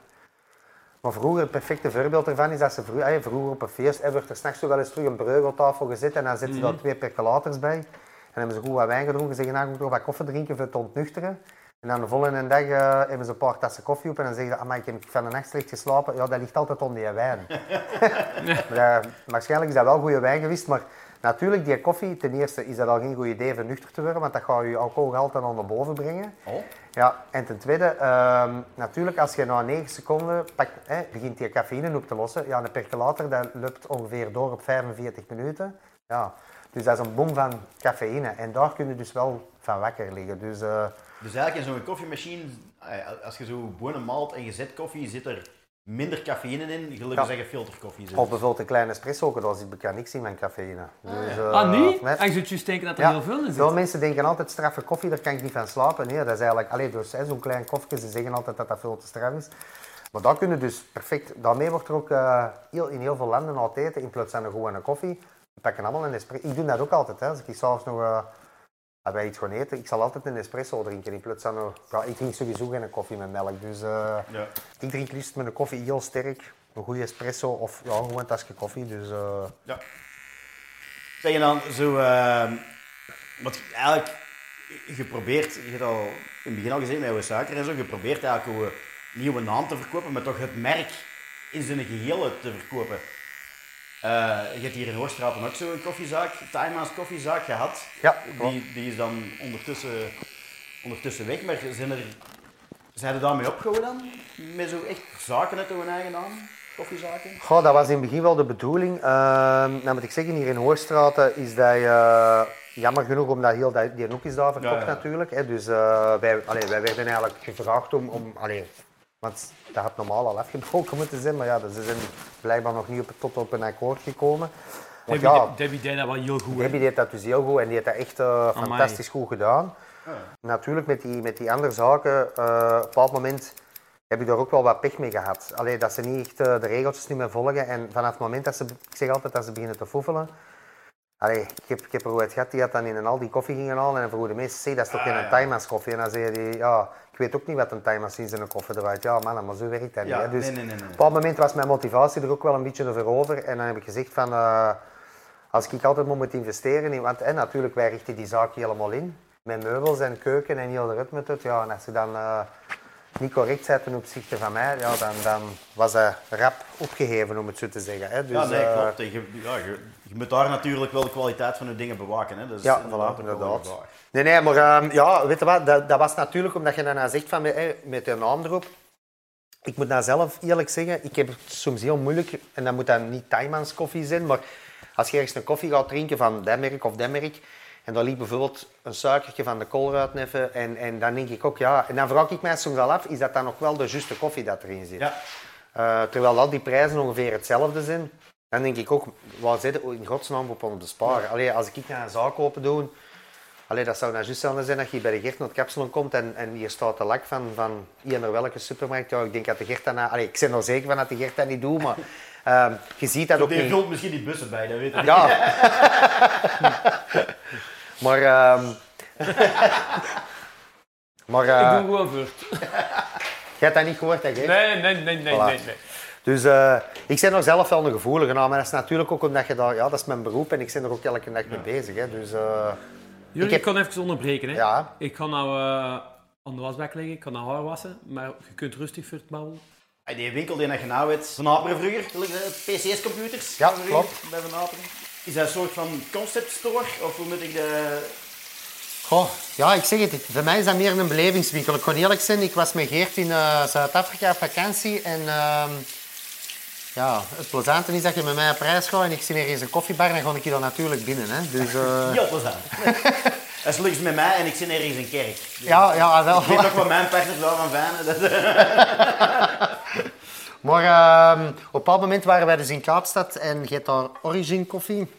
Maar vroeger, het perfecte voorbeeld ervan is dat ze vroeger, vroeger op een feest eh, werd er s'nachts zo wel eens terug een breugeltafel gezet en dan zetten ze daar twee percolators bij. En hebben ze goed wat wijn gedronken, zeggen nou, ik moet nog wat koffie drinken voor te ontnuchteren. En dan de volgende dag eh, hebben ze een paar tassen koffie op en dan zeggen ze, ik heb van de nacht slecht geslapen. Ja, dat ligt altijd onder die wijn. maar, eh, waarschijnlijk is dat wel goede wijn geweest, maar natuurlijk, die koffie, ten eerste is dat al geen goed idee voor nuchter te worden, want dat gaat je alcoholgehalte dan naar boven brengen. Oh. Ja, en ten tweede, ehm, natuurlijk als je na 9 seconden pakt, hè, begint die cafeïne op te lossen, ja, een percolator dat loopt ongeveer door op 45 minuten. Ja, dus dat is een bom van cafeïne en daar kun je dus wel van wakker liggen. Dus, eh, Dus eigenlijk in zo'n koffiemachine, eh, als je zo bonen malt en je zet koffie, zit er minder cafeïne in, gelukkig Ja. zeggen filterkoffie. Zit. of bijvoorbeeld een kleine espresso, daar zit bekend niks in van cafeïne. Dus, eh, ah, niet? nee. En je zou juist denken dat er Ja, heel veel in veel zit. mensen denken altijd straffe koffie, daar kan ik niet van slapen. Nee, dat is eigenlijk, allee, dus, hè, zo'n klein koffie, ze zeggen altijd dat dat veel te straf is. Maar dat kunnen dus perfect, daarmee wordt er ook eh, heel, in heel veel landen altijd in plaats van een gewone koffie. Die pakken allemaal een espresso. Ik doe dat ook altijd, hè. als ik s'avonds nog eh, als wij iets gaan eten, ik zal altijd een espresso drinken in plaats van een, ja, ik drink sowieso geen koffie met melk, dus eh, Ja. ik drink liefst met een koffie heel sterk, een goede espresso of ja, gewoon een tasje koffie. Dus, eh, Ja. Zeg je dan zo, ehm wat je eigenlijk geprobeerd, je hebt al in het begin al gezien met je suiker en zo, je probeert eigenlijk hoe nieuwe naam te verkopen, maar toch het merk in zijn geheel te verkopen. Eh, je hebt hier in Hoorstraat ook zo'n koffiezaak, Timehouse koffiezaak gehad. Ja, die, die is dan ondertussen, ondertussen weg, maar zijn er, zijn er daarmee opgehouden dan? Met zo echt zaken uit hun eigen naam? Koffiezaken? Goh, dat was in het begin wel de bedoeling. Ehm nou moet ik zeggen, hier in Hoorstraten is dat eh, jammer genoeg omdat heel die hoek is daar verkocht Ja, ja. natuurlijk. Hè. Dus eh, wij, allee, wij werden eigenlijk gevraagd om, om allee, Want dat had normaal al afgebroken moeten zijn, maar ja, ze zijn blijkbaar nog niet op, tot op een akkoord gekomen. Want Debbie, ja, Debbie deed dat wel heel goed. Debbie deed dat dus heel goed en die heeft dat echt eh, fantastisch goed gedaan. Natuurlijk, met die, met die andere zaken, eh, op een bepaald moment heb ik daar ook wel wat pech mee gehad. Alleen dat ze niet echt eh, de regeltjes niet meer volgen. En vanaf het moment dat ze, ik zeg altijd, dat ze beginnen te foefelen. Allee, ik, heb, ik heb er ooit gehad die had dan in een Aldi koffie gingen halen en vroegen de mensen, zeg, dat is toch geen Timeas koffie? En dan zei die, ja, ik weet ook niet wat een Timeas is in een koffie draait. Ja, man, maar zo werkt dat Ja, niet. Hè. Dus nee, nee, nee, nee. op een bepaald moment was mijn motivatie er ook wel een beetje over over. En dan heb ik gezegd van, eh, als ik altijd moet investeren in, want en natuurlijk, wij richten die zaak helemaal in. Met meubels en keuken en heel de rit met het. Ja, en als ze dan eh, niet correct zijn ten opzichte van mij, ja, dan, dan was hij rap opgeheven, om het zo te zeggen. Hè. Dus, ja, nee, eh, klopt. Je, ja, je, je moet daar natuurlijk wel de kwaliteit van je dingen bewaken. Hè. Dat is Ja, inderdaad voilà, inderdaad. Nee, nee, maar ehm, ja, weet je wat, dat, dat was natuurlijk omdat je daarna zegt van, eh, met je naam erop. Ik moet nou zelf eerlijk zeggen, ik heb het soms heel moeilijk, en dat moet dan niet Tijmans koffie zijn, maar als je ergens een koffie gaat drinken van dat merk of dat merk, en dan liep bijvoorbeeld een suikertje van de koolruit even, en, en dan denk ik ook, ja, en dan vraag ik mij soms al af, is dat dan nog wel de juiste koffie dat erin zit? Ja. Eh, terwijl al die prijzen ongeveer hetzelfde zijn, dan denk ik ook, waar zit het in godsnaam op om te besparen? Allee, als ik naar een zaak open doe, allee, dat zou nou juist hetzelfde zijn dat je bij de Gert naar het kapsalon komt en, en hier staat de lak van, van eender welke supermarkt. Ja, ik denk dat de Gert dat... nou- Allee, ik ben er zeker van dat de Gert dat niet doet, maar ehm, je ziet dat ook Die niet. vult misschien die bussen bij, dat weet ik niet. Ja. maar... ehm maar Ik eh, doe gewoon vlucht. je hebt dat niet gehoord, hè, Gert? Nee, nee, nee, nee, Voilà. nee, nee. Dus eh, ik ben er zelf wel een gevoelige aan, maar dat is natuurlijk ook omdat je daar, ja, dat is mijn beroep en ik ben er ook elke dag mee bezig. Hè. Dus, eh, Jullie, Ik ik, heb- kan even onderbreken. Hè. ja, Ik ga nou eh aan de wasbak liggen, ik kan nou haar wassen, maar je kunt rustig voor het babbelen. Die winkel die je nou hebt, Van Aperen vroeger, de PCS-computers. Ja, vroeger klopt. Bij Van Aperen. Is dat een soort van concept store? Of hoe moet ik de... Goh, ja, ik zeg het. Voor mij is dat meer een belevingswinkel. Ik kan eerlijk zijn, ik was met Geert in eh, Zuid-Afrika op vakantie. En ehm, ja, het plezante is dat je met mij op reis gaat en ik zie ergens een koffiebar, dan ga ik hier dan natuurlijk binnen. Hè. Dus, eh, Heel plezant. Dat is lukt met mij en ik zit ergens in een kerk. ja, ja, wel. Ik weet ook wat mijn partner daarvan vinden. Dat... Maar ehm, op een bepaald moment waren wij dus in Kaapstad en je hebt daar Origin koffie.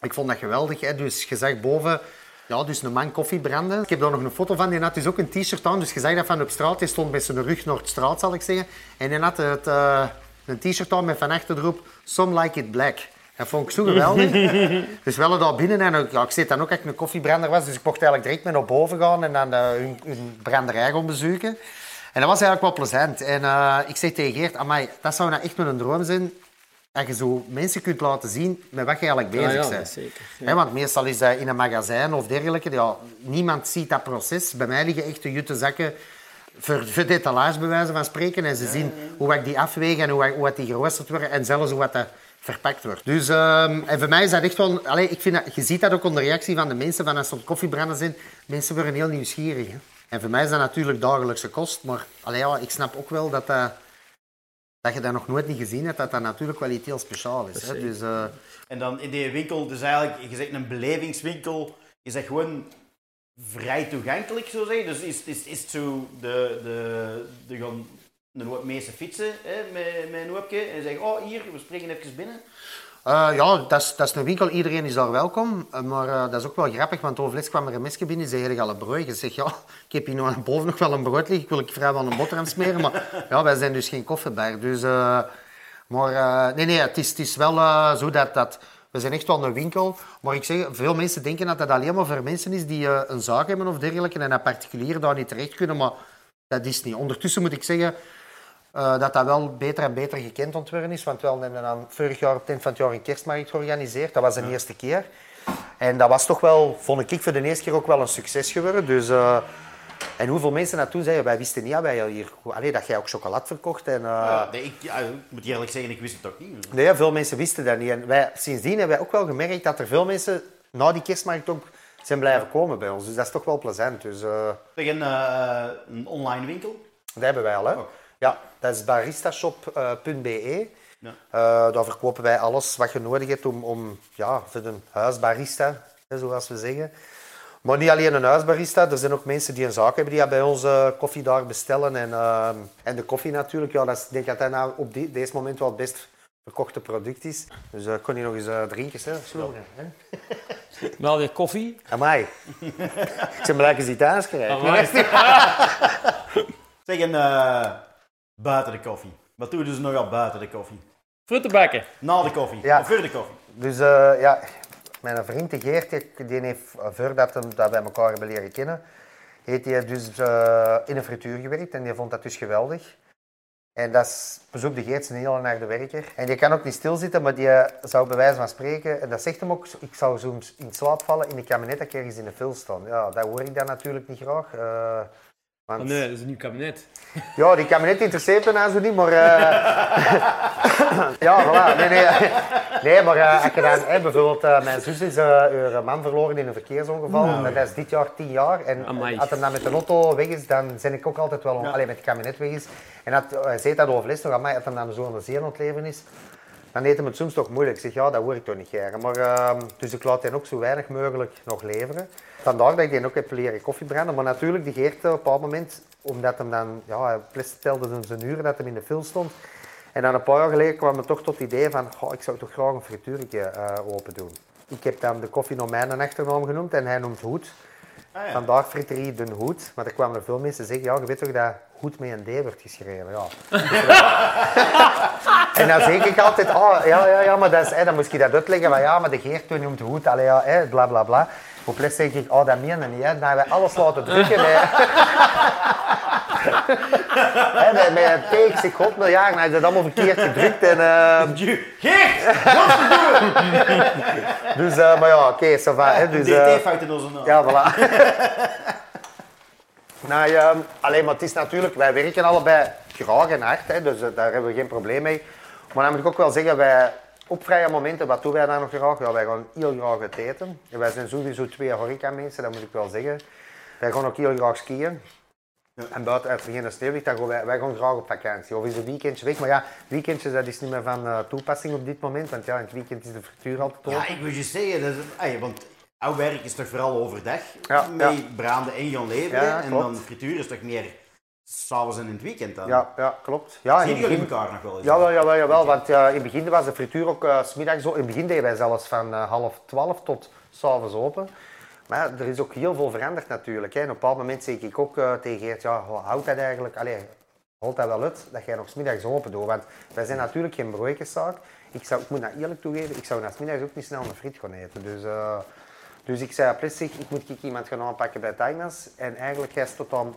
Ik vond dat geweldig. Hè. Dus je zag boven ja, dus een man koffie branden. Ik heb daar nog een foto van. Die had dus ook een t-shirt aan. Dus je zag dat van op straat. Die stond met zijn rug naar de straat, zal ik zeggen. En die had het, eh, een t-shirt aan met van achter erop Some Like It Black. Dat vond ik zo geweldig. dus wel daar binnen. En ja, ik zei dan ook ik een koffiebrander was. Dus ik mocht eigenlijk direct mee naar boven gaan en dan eh, hun, hun branderij gaan bezoeken. En dat was eigenlijk wel plezant. En eh, ik zei tegen Geert, amai, dat zou nou echt mijn droom zijn. Dat je zo mensen kunt laten zien met wat je eigenlijk bezig ja, bent. zeker. Want meestal is dat in een magazijn of dergelijke. Ja, niemand ziet dat proces. Bij mij liggen echt de jute zakken voor, voor bij wijze van spreken. En ze zien hoe ik die afwegen en hoe, hoe wat die geroosterd worden. En zelfs hoe wat dat verpakt wordt. Dus ehm, en voor mij is dat echt wel... Allee, ik vind dat, je ziet dat ook onder de reactie van de mensen. Van als ze op koffiebranden zijn, mensen worden heel nieuwsgierig. Hè. En voor mij is dat natuurlijk dagelijkse kost. Maar allee, ja, ik snap ook wel dat dat... Dat je dat nog nooit niet gezien hebt, dat dat natuurlijk wel iets heel speciaals is. Hè? Dus, eh, En dan in die winkel, dus eigenlijk, je zegt een belevingswinkel, is dat gewoon vrij toegankelijk, zo zeggen? Dus is, is, is het zo, de, de, de gaan hoop mensen fietsen hè, met, met een hoopje en zeggen, oh hier, we springen even binnen. Eh, ja, dat is, dat is een winkel. Iedereen is daar welkom. Eh, maar eh, dat is ook wel grappig, want overlast kwam er een mesje binnen. Ze zei, al een brood. Je zegt, ja, ik heb hier nog boven nog wel een brood liggen. Ik wil ik vrijwel een boterham smeren. Maar ja, wij zijn dus geen koffiebar. Dus, maar nee, nee, het is, het is wel zo dat, dat... We zijn echt wel een winkel. Maar ik zeg, veel mensen denken dat dat alleen maar voor mensen is die eh, een zaak hebben of dergelijke. En dat particulieren daar niet terecht kunnen. Maar dat is niet. Ondertussen moet ik zeggen... Eh, dat dat wel beter en beter gekend ontworpen is. Want we hebben dan vorig jaar op het eind van het jaar een kerstmarkt georganiseerd. Dat was de eerste keer. En dat was toch wel, vond ik voor de eerste keer ook wel een succes geworden. Dus, eh, en hoeveel mensen toen zeiden, wij wisten niet dat, wij hier, allee, dat jij ook chocolade verkocht. En, eh, Ja, nee, ik, ja, ik moet eerlijk zeggen, ik wist het ook niet. Nee, veel mensen wisten dat niet. En wij, sindsdien hebben wij ook wel gemerkt dat er veel mensen na die kerstmarkt ook zijn blijven komen bij ons. Dus dat is toch wel plezant. Dus, Zeg, een, eh, een online winkel. Dat hebben wij al, hè? Ook. Ja, dat is baristashop.be. Ja. Daar verkopen wij alles wat je nodig hebt om, om ja, voor een huisbarista, zoals we zeggen. Maar niet alleen een huisbarista, er zijn ook mensen die een zaak hebben die bij ons eh, koffie daar bestellen. En, ehm, en de koffie natuurlijk, ja, dat is, ik denk dat dat nou op die, deze moment wel het best verkochte product is. Dus eh kon je nog eens eh, drinken, hè? Zo, hè? Met alweer koffie. Amai. ik ben blij dat je thuis krijgt. Zeg, en eh, buiten de koffie. Wat doen we dus nog al buiten de koffie? Fruitenbakken. Na de koffie. Ja. Of voor de koffie. Dus eh, ja, mijn vriend de Geert, die heeft eh, voordat dat wij elkaar hebben leren kennen, heeft hij dus eh, in een frituur gewerkt en die vond dat dus geweldig. En dat is, de Geert een hele harde werker. En die kan ook niet stilzitten, maar die eh, zou bij wijze van spreken, en dat zegt hem ook, ik zou soms in slaap vallen in de kabinet dat ik ergens in de fil staan. Ja, dat hoor ik dan natuurlijk niet graag. eh, want, Oh nee, dat is een nieuw kabinet. ja, die kabinet interesseert me nou zo niet, maar... eh, ja, voilà. Nee, nee. nee maar eh, als je dan, bijvoorbeeld, eh, mijn zus is eh, haar man verloren in een verkeersongeval. En dat is dit jaar tien jaar. En Amai. als hij dan met de auto weg is, dan ben ik ook altijd wel... Alleen met het kabinet weg is. En dat, hij zei dat over les nog aan mij, als hij dan zo aan de zee aan het leven is. Dan deed hem het soms toch moeilijk. Ik zeg, ja, dat hoor ik toch niet graag. Maar, ehm, dus ik laat hen ook zo weinig mogelijk nog leveren. Vandaar dat ik die ook heb leren koffie branden. Maar natuurlijk, die Geert op een bepaald moment, omdat hem dan, ja, telde zijn uren dat hij in de fil stond. En dan een paar jaar geleden kwam het toch tot het idee van, goh, ik zou toch graag een frituurtje eh, open doen. Ik heb dan de koffie naar mijn achternaam genoemd en hij noemt Hoed. Ah, ja. Vandaag friterie Den Hoed. Maar er kwamen er veel mensen zeggen, ja, je weet toch dat Hoed met een D wordt geschreven. Ja. en dan zeg ik altijd, oh, ja, ja, ja, maar dat is, hè, dan moest je dat uitleggen. Maar ja, maar de Geert toen noemt Hoed, allee, ja, hè, bla bla bla. Op les zeg ik, oh, dat meen je niet, hè. Dan hebben we alles laten drukken. Hè. Hè, met, met ik god miljard, dan heb je dat allemaal verkeerd gedrukt. En, ehm, Geert! dus, eh, maar ja, oké, ça va. Dus, eh, DT-fout in onze naam. Ja, voilà. nou, ja, alleen maar het is natuurlijk, wij werken allebei graag en hard, hè, dus eh, daar hebben we geen probleem mee. Maar dan moet ik ook wel zeggen, wij, op vrije momenten, wat doen wij dan nog graag? Ja, wij gaan heel graag eten. En wij zijn sowieso twee horeca-mensen, dat moet ik wel zeggen. Wij gaan ook heel graag skiën. En buiten sneeuw ligt, dan gaan wij, wij gaan graag op vakantie. Of is een weekendje weg. Maar ja, weekendjes dat is niet meer van eh, toepassing op dit moment. Want ja, in het weekend is de frituur altijd open. Ja, ik wil je zeggen, dat is, want jouw werk is toch vooral overdag Ja, mee ja. branden en gaan leveren. Ja, en dan frituur is toch meer s'avonds en in het weekend dan? Ja, ja klopt. Ja, Zien jullie begin- elkaar nog wel eens? Jawel, jawel, jawel. Want eh, in het begin was de frituur ook 's smiddags zo. In het begin deden wij zelfs van eh, half twaalf tot s'avonds open. Maar er is ook heel veel veranderd natuurlijk. Hè. En op een bepaald moment zeg ik ook tegen Geert, ja, houdt dat eigenlijk, allee, houdt dat wel uit dat jij nog 's middags open doet. Want wij zijn natuurlijk geen broodjeszaak. Ik, zou, ik moet dat eerlijk toegeven, ik zou na 's middags ook niet snel een friet gaan eten. Dus, dus ik zei plastic, ik moet ik iemand gaan aanpakken bij Tainas. En eigenlijk hij tot dan,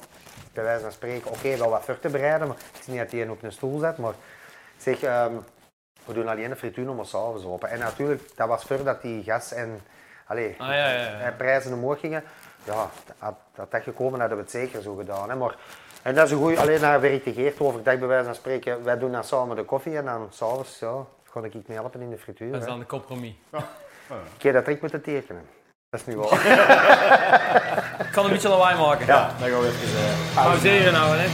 bij wijze van spreken, oké, wel wat voor te bereiden. Maar ik zie niet dat hij een op een stoel zet, maar ik zeg, ehm, we doen alleen de frituur nog maar s'avonds open. En natuurlijk, dat was voordat die gas en allee, Ah, ja, ja, ja. eh, prijzen omhoog gingen. Ja, had dat dat gekomen, hadden we het zeker zo gedaan. Hè. Maar, en dat is een goeie, alleen daar werkt de Geert overdag bij wijze van spreken. Wij doen dan samen de koffie en dan s'avonds, ja, ga ik mee helpen in de frituur. Dat is hè. dan de compromis. Ik heb dat trick moeten tekenen. Dat is nu wel. Ik kan een beetje lawaai maken. Ja, dan gaan we even... eh, Pauzeren nou, hè.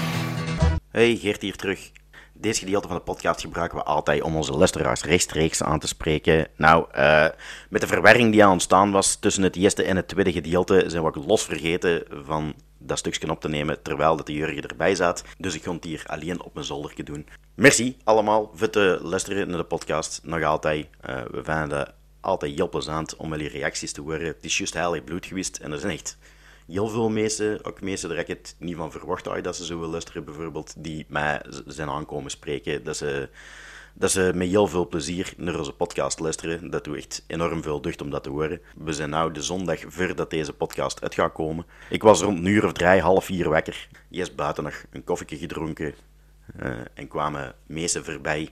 Hey, Geert hier terug. Deze gedeelte van de podcast gebruiken we altijd om onze luisteraars rechtstreeks aan te spreken. Nou, eh, met de verwarring die aan ontstaan was tussen het eerste en het tweede gedeelte, zijn we ook los vergeten van dat stukje op te nemen terwijl dat de Jurgen erbij zat. Dus ik ga het hier alleen op mijn zolderje doen. Merci allemaal voor te luisteren naar de podcast. Nog altijd. Eh, we vinden dat altijd heel plezant om jullie reacties te horen. Het is juist heilig bloed geweest en er zijn echt heel veel mensen, ook mensen daar ik het niet van verwacht had dat ze zo willen luisteren, bijvoorbeeld, die mij zijn aankomen spreken, dat ze, dat ze met heel veel plezier naar onze podcast luisteren. Dat doet echt enorm veel deugd om dat te horen. We zijn nu de zondag voordat deze podcast uit gaat komen. Ik was rond een uur of drie, half vier wakker. Eerst buiten nog een koffietje gedronken eh, en kwamen mensen voorbij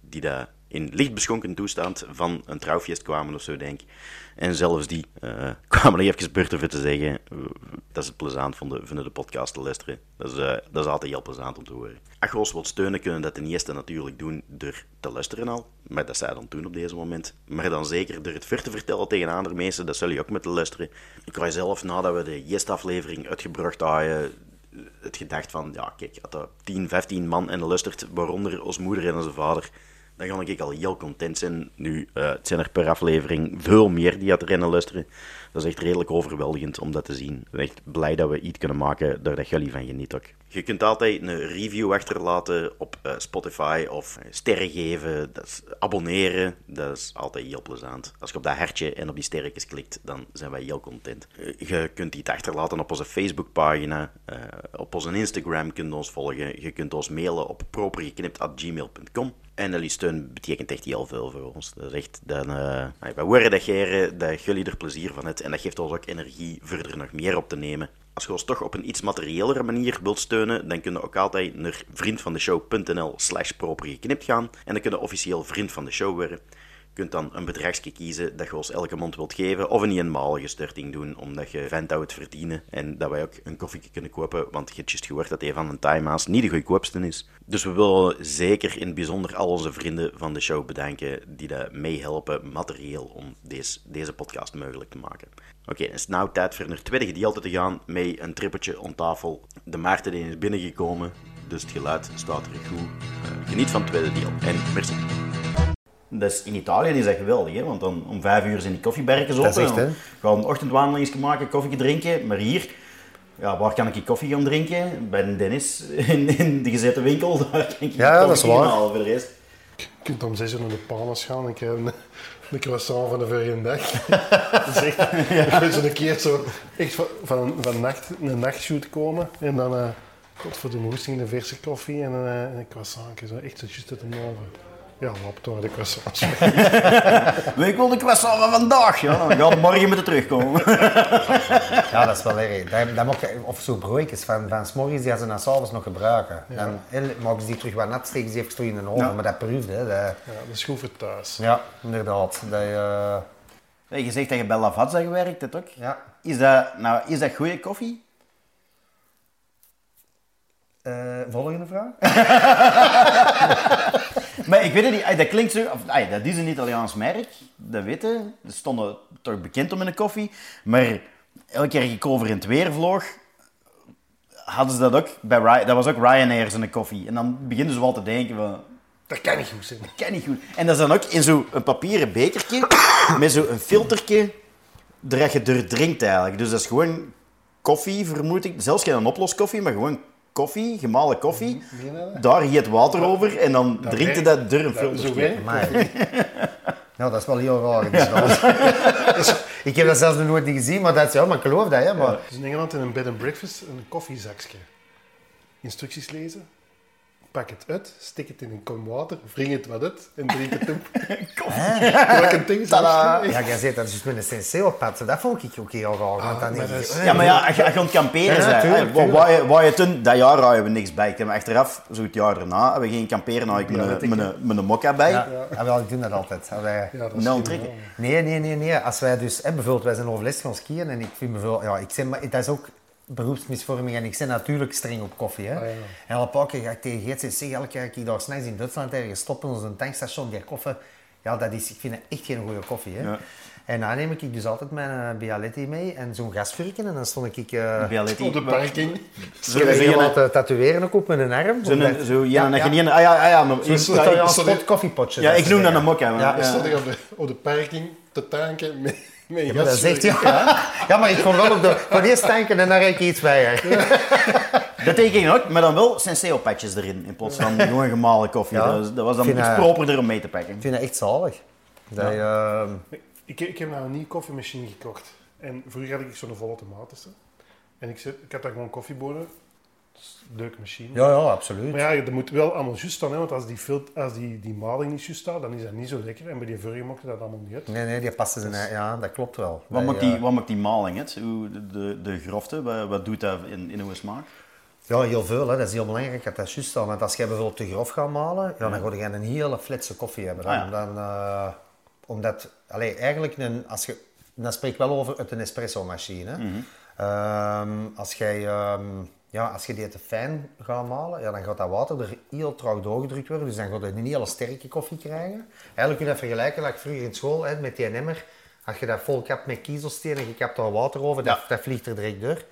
die daar in licht beschonken toestand van een trouwfeest kwamen of zo, denk ik. En zelfs die eh, kwamen er even buiten voor te zeggen eh, dat ze het plezant vonden, vinden de podcast te luisteren. Dat is, eh, dat is altijd heel plezant om te horen. Als steunen, kunnen dat ten eerste natuurlijk doen door te luisteren al. Maar dat zij dan doen op deze moment. Maar dan zeker door het ver te vertellen tegen andere mensen, dat zullen je ook moeten luisteren. Ik had zelf, nadat we de eerste aflevering uitgebracht hadden, het gedacht van, ja kijk, als er 10, 15 man en luistert, waaronder ons moeder en onze vader, dan ga ik al heel content zijn. Nu, eh, zijn er per aflevering veel meer die het rennen luisteren. Dat is echt redelijk overweldigend om dat te zien. Ik ben echt blij dat we iets kunnen maken daar dat jullie van genieten ook. Je kunt altijd een review achterlaten op eh, Spotify of eh, sterren geven, dat abonneren. Dat is altijd heel plezant. Als je op dat hartje en op die sterretjes klikt, dan zijn wij heel content. Je kunt iets achterlaten op onze Facebookpagina, op onze Instagram kunt ons volgen. Je kunt ons mailen op propergeknipt.gmail.com. En jullie steun betekent echt heel veel voor ons. Dat is echt, dan, eh wij waarderen dat jullie er plezier van hebben. En dat geeft ons ook energie verder nog meer op te nemen. Als je ons toch op een iets materiëlere manier wilt steunen, dan kun je ook altijd naar vriendvandeshow.nl slash propergeknipt gaan. En dan kun je officieel vriend van de show worden. Kunt dan een bedragsje kiezen dat je ons elke maand wilt geven, of een eenmalige storting doen, omdat je we het verdienen en dat wij ook een koffie kunnen kopen, want je hebt juist gehoord dat een van de Thaima's niet de goedkoopste is. Dus we willen zeker in het bijzonder al onze vrienden van de show bedanken die dat meehelpen materieel om deze, deze podcast mogelijk te maken. Oké, het is nou tijd voor een tweede gedeelte te gaan met een trippeltje om tafel. De Maarten is binnengekomen, dus het geluid staat er goed. Eh, geniet van het tweede deel en merci. Dus in Italië is dat geweldig, hè? want dan om vijf uur zijn die koffieberken open. Dat is echt, hè? Een ochtendwandeling maken, koffie drinken. Maar hier, ja, waar kan ik koffie gaan drinken? Bij een Dennis in, in de gezette winkel. Daar kan ik Ja, dat is waar. halen voor de rest. Je kunt om zes uur naar de panos gaan en krijg een, een croissant van de vorige dag. Dat is echt, zo een keer zo echt van, van, nacht, een nachtshoot komen en dan eh God voor de moesting, een verse koffie en een, eh, en een croissantje. Zo echt zo juist uit de oven. Ja, lap door de croissants. Ik wil de croissant van vandaag, ja. Dan morgen moeten terugkomen. Ja, dat is wel erg. Dat, dat mag, of zo broodjes van, van 's morgens die ze dan s'avonds nog gebruiken. Dan maken ze die terug wat nat, steken ze even terug in de oven. Ja. Maar dat proeft, hè. Dat, Ja, dat is goed voor thuis. ja, inderdaad. Dat, eh, Hey, je zegt dat je bij Lavazza gewerkt hebt ook. ja. Is dat, nou, is dat goede koffie? Eh, volgende vraag? Maar ik weet het niet, dat klinkt zo... Of, ay, dat is een Italiaans merk, dat weten. Ze stonden toch bekend om in de koffie. Maar elke keer ik over in het weer vloog, hadden ze dat ook bij Dat was ook Ryanair zijn koffie. En dan beginnen ze wel te denken van... Dat kan niet goed zijn. Dat kan niet goed. En dat is dan ook in zo'n papieren bekertje, met zo'n filtertje, dat je er drinkt eigenlijk. Dus dat is gewoon koffie, vermoed ik. Zelfs geen oploskoffie, maar gewoon koffie, gemalen koffie. Dat? Daar giet water over en dan drinkt je dat Dat, zo werkt ja, dat is wel heel raar. Dus dat- ik heb dat zelfs nog nooit niet gezien, maar dat is ja, maar ik geloof dat, hè. Maar, Dus in Engeland in een bed and breakfast een koffiezakje. Instructies lezen. Pak het uit, stik het in een kom water, wring het wat uit en drink het op. Welk een ding ja, jij zegt dat is dus met een senseo-pad. Dat vond ik ook heel raar. want dan maar is- eh, Ja, maar ja, als je, als je aan het kamperen Ja, bent, waar, je, toen, dat jaar hadden we niks bij. Maar achteraf, zo het jaar daarna, hebben we geen kamperen, had ik een mokka bij. Ja, ja. wel, ik doe dat altijd. Wij- Ja, dat Nou. Nee, nee, nee, nee. Als wij dus, hè, bijvoorbeeld, wij zijn overlast gaan skiën en ik vind bijvoorbeeld, ja, ik zeg, maar dat is ook beroepsmisvorming en ik ben natuurlijk streng op koffie. Hè. Ah, ja. En al een paar keer ga ik tegen Geert zeggen, zeg, elke keer dat ik daar s'nachts in Duitsland ergens stop in onze tankstation, die koffie, ja, dat is, ik vind dat echt geen goede koffie. Hè. Ja. En dan neem ik dus altijd mijn uh, Bialetti mee en zo'n gasvurken en dan stond ik... eh Bialetti. Op de parking. Zo, ik heb laten tatoeëren ook op mijn arm. zo, omdat- zo, ja, dat ja, je niet... Ah ja, ah, ja, maar... Zo- ja, zo- ik- Italiaans sorry. pot koffiepotje. ja, ik ze noem dat een mokka. Ja, Dan ja. stond ik op de, op de parking te tanken met, met Ja, maar dat zegt hij. Ja. ja, maar ik kon wel op de... Van eerst tanken en dan rijd ik iets bij je. Dat teken ik ook, maar dan wel senseo-patches erin, in plaats van gewoon gemalen koffie. Ja. Dat, was, dat was dan iets properder om mee te pakken. Ik vind dat echt zalig. Dat je, ehm, Ik, ik heb nou een nieuwe koffiemachine gekocht. En vroeger had ik zo'n volle tomatense. En ik, zet, ik had daar gewoon koffiebonen. Leuke machine. ja, ja, absoluut. Maar ja, dat moet wel allemaal juist staan. Hè, want als, die, fil- als die, die maling niet juist staat, dan is dat niet zo lekker. En bij die vorige mocht dat allemaal niet uit. Nee, nee, die passen zijn... Ja, dat klopt wel. Wat maakt die, wat maakt die maling, het? Hoe, de, de, de grofte, wat, wat doet dat in, in uw smaak? Ja, heel veel. Hè. Dat is heel belangrijk dat dat juist staat. Want als jij bijvoorbeeld te grof gaat malen, ja, dan ga je een hele fletse koffie hebben. Dan, Ah, ja. dan, eh, omdat... Allee, eigenlijk, een, als je... Dan spreek ik wel over uit een espresso-machine. hè. Mhm. Ehm, als, jij, ehm, ja, als je die te fijn gaat malen, ja, dan gaat dat water er heel traag doorgedrukt worden. Dus dan ga je een hele sterke koffie krijgen. Eigenlijk kun je dat vergelijken, like vroeger in school, hè, met die emmer. Als je dat vol kapt met kiezelstenen en je kapt daar water over, dat, dat vliegt er direct door.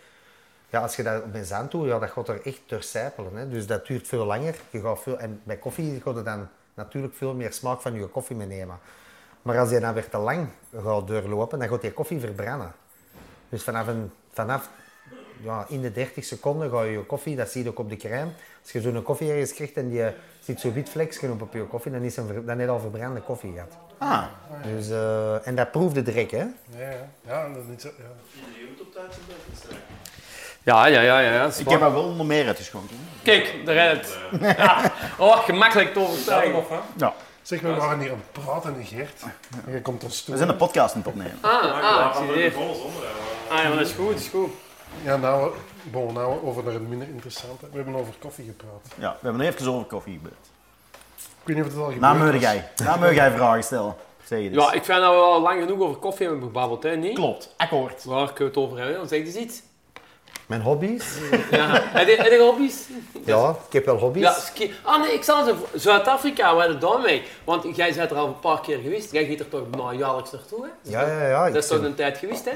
Ja, als je dat met zand doet, ja, dat gaat er echt doorcijpelen. Hè. Dus dat duurt veel langer. Je gaat veel, en bij koffie gaat het dan natuurlijk veel meer smaak van je koffie meenemen. Maar als je dan weer te lang gaat doorlopen, dan gaat die koffie verbranden. Dus vanaf, een, vanaf ja, in de 30 seconden ga je je koffie, dat zie je ook op de crème. Als je zo'n koffie ergens krijgt en je ziet zo'n wit vlekje op op je koffie, dan is een, ver- dan heb je al verbrande koffie gehad. Ah, Dus, eh, en dat proefde direct, hè? Ja, ja. ja, dat is niet zo, ja. Ja, ja, ja, ja. ja. ik heb er wel nog meer uitgeschonken. Kijk, daar rijdt het. Ja. Oh, gemakkelijk te overtuigen. Ja. Zeg, we waren hier aan het praten, Geert. En je komt ons toe. We zijn een podcast aan het opnemen. Ah, ah. Ah, ja, maar dat is goed, dat is goed. Ja, nou, bon, nou over naar het minder interessante. We hebben over koffie gepraat. Ja, we hebben even over koffie gebeurd. Ik weet niet of het al gebeurd Nou, moet is. jij. Nou, jij vragen stellen. Zeg je dus. Ja, ik vind dat we al lang genoeg over koffie hebben gebabbeld, hè? Niet? Klopt, akkoord. Waar kunnen we het over hebben? Dan zeg eens iets. Mijn hobby's? Ja. Heb je, heb je hobby's? Ja, ik heb wel hobby's. Ja, ski. Ah nee, ik zal eens Zuid-Afrika, waar het daar mee? Want jij bent er al een paar keer geweest. Jij gaat er toch nou jaarlijks naartoe, hè? Ja, ja, ja. Dat is toch een tijd geweest, hè?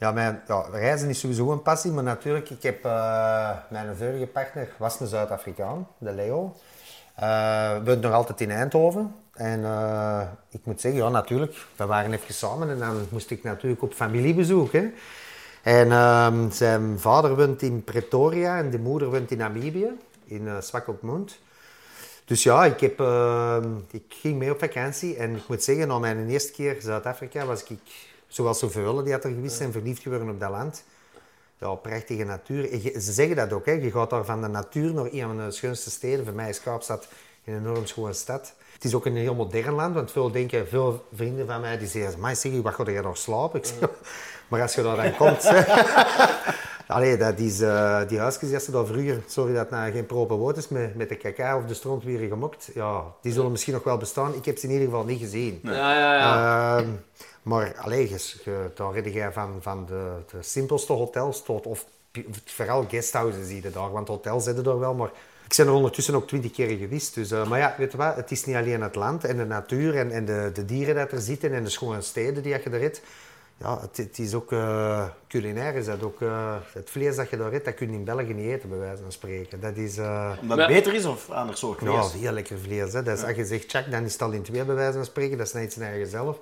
Ja, mijn, ja, reizen is sowieso een passie, maar natuurlijk, ik heb eh, mijn vorige partner was een Zuid-Afrikaan, de Leo. Eh we nog altijd in Eindhoven. En eh, ik moet zeggen, ja, natuurlijk, we waren even samen en dan moest ik natuurlijk op familiebezoek. Hè. En ehm, zijn vader woont in Pretoria en de moeder woont in Namibië, in uh, Swakopmund. Dus ja, ik, heb, ehm, ik ging mee op vakantie en ik moet zeggen, na mijn eerste keer Zuid-Afrika was ik, zoals zoveel die had er geweest zijn, verliefd geworden op dat land. Ja, prachtige natuur. Je- Ze zeggen dat ook, hè. je gaat daar van de natuur naar een van de schoonste steden. Voor mij is Kaapstad een enorm schone stad. Het is ook een heel modern land, want veel denken, veel vrienden van mij die zeggen, maar zeg, wat ga je nog slapen? Ik zeg, maar als je daar dan komt... Allee, dat is, eh, die huisjes die ze daar vroeger, sorry dat het nou geen proper woord is, met, met de kaka of de strontwieren gemokt, ja, die zullen misschien nog wel bestaan. Ik heb ze in ieder geval niet gezien. Ja, ja, ja. Ehm, maar allee, je, je, dan red jij van, van de, de simpelste hotels tot, of vooral guesthouses zie je daar, want hotels zitten er wel, maar ik ben er ondertussen ook twintig keer geweest. Dus, eh, maar ja, weet je wat, het is niet alleen het land en de natuur en, en de, de dieren dat er zitten en de schone steden die je daar hebt. Ja, het, het is ook eh, culinair, is dat ook, eh, het vlees dat je daar eet, dat kun je in België niet eten, bij wijze van spreken. Dat is... eh, Omdat het beter is of ander soort vlees? ja, heel lekker vlees. Hè. Dat is, Als je zegt check, dan is het al in twee bij wijze van spreken. Dat is net zijn eigen zelf.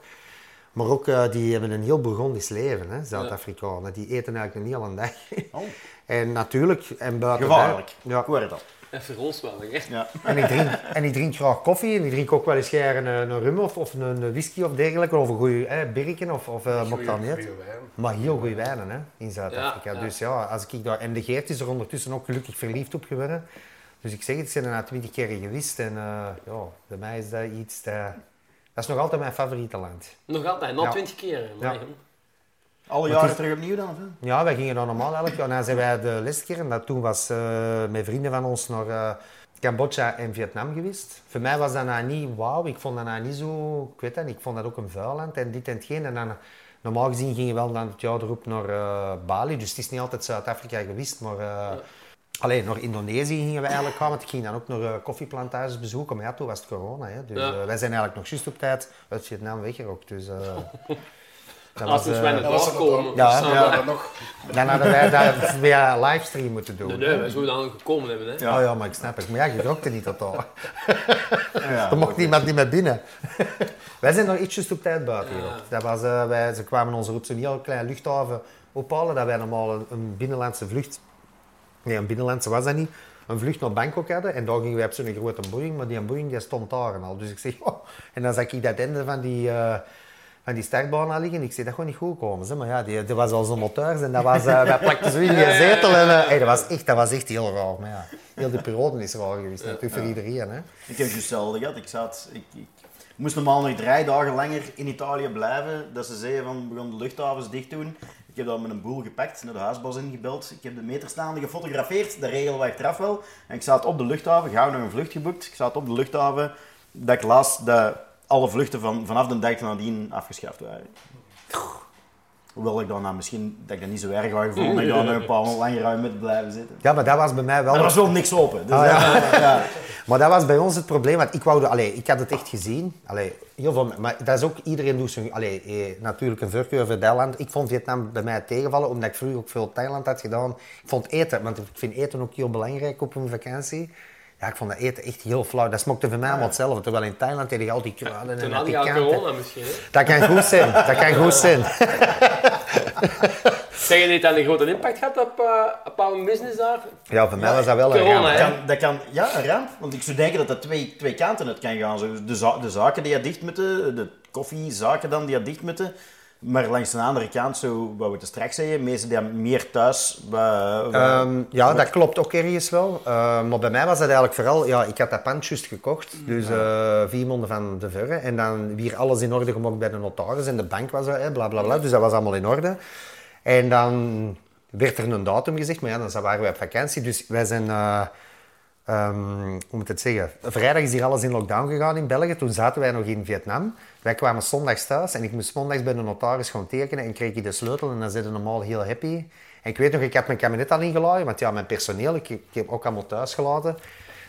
Maar ook, eh, die hebben een heel Burgondisch leven, hè, Zuid-Afrikanen. Die eten eigenlijk een hele dag. Oh. En natuurlijk, en buiten Gevaarlijk. dat- Ja. Ik hoor het al. En wel, hè? Ja. En ik, drink, en ik drink graag koffie. En ik drink ook wel eens graag een, een rum of, of een, een whisky of dergelijke. Of een goede eh, birken of, of uh, Goeie- goeie wijn. Maar heel goede wijnen hè, in Zuid-Afrika. Ja, ja. Dus ja, als ik daar... En de Geert is er ondertussen ook gelukkig verliefd op geworden. Dus ik zeg het, ik ben er na twintig keer geweest. En eh, ja, bij mij is dat iets... Dat, dat is nog altijd mijn favoriete land. Nog altijd, nog Ja. twintig keer. Ja. Alle jaren terug opnieuw dan? Of? hè? Ja, wij gingen dan normaal elk jaar. Dan zijn wij de laatste keer, en dat toen was eh, met vrienden van ons naar eh, Cambodja en Vietnam geweest. Voor mij was dat nou niet wauw. Ik vond dat nou niet zo... Ik weet dat niet, ik vond dat ook een vuil land en dit en hetgeen. En dan, normaal gezien gingen we wel dan het jaar erop naar eh, Bali. Dus het is niet altijd Zuid-Afrika geweest, maar... eh, Alleen naar Indonesië gingen we eigenlijk gaan, want ik ging dan ook nog eh, koffieplantages bezoeken. Maar ja, toen was het corona. Hè. Dus Ja. eh, wij zijn eigenlijk nog juist op tijd uit Vietnam weggerokt. Dus, eh, dat Als we bij het dat was het doorkomen. Ja, dus, ja. Dat nog. dan hadden wij dat via livestream moeten doen. Nee, nee, wij zouden dan ook gekomen hebben, hè? Ja. Oh ja, maar ik snap het. Maar ja, je rookte niet totaal. Ja, Er mocht niemand niet meer binnen. wij zijn nog ietsjes op tijd buiten gerokt. Dat was, eh, wij, ze kwamen ons er op zo'n heel klein luchthaven ophalen, dat wij normaal een, een binnenlandse vlucht... Nee, een binnenlandse was dat niet. Een vlucht naar Bangkok hadden en daar gingen wij op zo'n grote Boeing, maar die Boeing die stond daar en al. Dus ik zeg, oh. en dan zag ik dat einde van die, eh, van die startbaan al liggen. Ik zei, dat gaat niet goed komen. Zeg. Maar ja, die, die was al zo'n moteur en dat was, eh wij plakten zo in die zetel. En, eh, hey, dat, was echt, dat was echt heel raar. Maar ja, heel die periode is raar geweest, natuurlijk voor iedereen. Hè. Ik heb hetzelfde gehad. Ik, zat, ik, ik moest normaal nog drie dagen langer in Italië blijven. Dat ze zeiden van, we gaan de luchthavens dicht doen. Ik heb dat met een boel gepakt, naar de huisbos ingebeld. Ik heb de meterstaande gefotografeerd, de regel wij eraf wel. En ik zat op de luchthaven, gauw nog een vlucht geboekt. Ik zat op de luchthaven, dat ik dat alle vluchten van, vanaf de dag nadien afgeschaft waren. Hoewel ik dan misschien dat ik dat niet zo erg had gevonden, dat ik dan nog een paar maanden langer uit moet blijven zitten. Ja, maar dat was bij mij wel... Maar er was wel niks open. Dus Ah, ja. dat- ja. Maar dat was bij ons het probleem, want ik wou... Allee, ik had het echt gezien. Allee, heel veel, maar dat is ook... Iedereen doet zijn... Allee, eh, natuurlijk een voorkeur voor dat land. Ik vond Vietnam bij mij tegenvallen, omdat ik vroeger ook veel Thailand had gedaan. Ik vond eten, want ik vind eten ook heel belangrijk op een vakantie. Ja, ik vond dat eten echt heel flauw. Dat smaakte voor mij allemaal hetzelfde. Terwijl in Thailand heb je al die kruiden en Toen dat had je al corona misschien. Hè? Dat kan goed zijn. Dat kan goed zijn. Zeg je niet dat een grote impact gehad op, eh, op jouw business daar? Ja, voor mij was dat wel een ramp. Dat kan, dat kan, ja, een ramp. Want ik zou denken dat dat twee, twee kanten uit kan gaan. Zo, de, za- de zaken die je dicht moeten, de koffiezaken dan die je dicht moeten. Maar langs de andere kant, zo, wat we te straks zeggen, mensen die meer thuis... Ehm, ja, dat klopt ook ergens wel. Ehm, maar bij mij was dat eigenlijk vooral... Ja, ik had dat pand juist gekocht. Dus eh vier maanden van de verre. En dan weer alles in orde gemaakt bij de notaris. En de bank was er, bla bla bla. Dus dat was allemaal in orde. En dan werd er een datum gezegd. Maar ja, dan waren wij op vakantie. Dus wij zijn... ehm, hoe moet ik het zeggen? Vrijdag is hier alles in lockdown gegaan in België. Toen zaten wij nog in Vietnam. Wij kwamen zondags thuis en ik moest zondags bij de notaris gaan tekenen en kreeg ik de sleutel en dan zitten normaal heel happy. En ik weet nog, ik had mijn kabinet al ingeladen, want ja, mijn personeel, ik, ik heb ook allemaal thuis gelaten.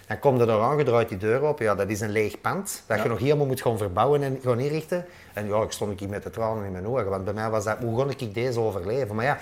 Dan kom je er aan, je draait die deur open, ja, dat is een leeg pand, dat je nog helemaal moet gaan verbouwen en gaan inrichten. En ja, ik stond ik met de tranen in mijn ogen, want bij mij was dat, hoe kon ik deze overleven? Maar ja,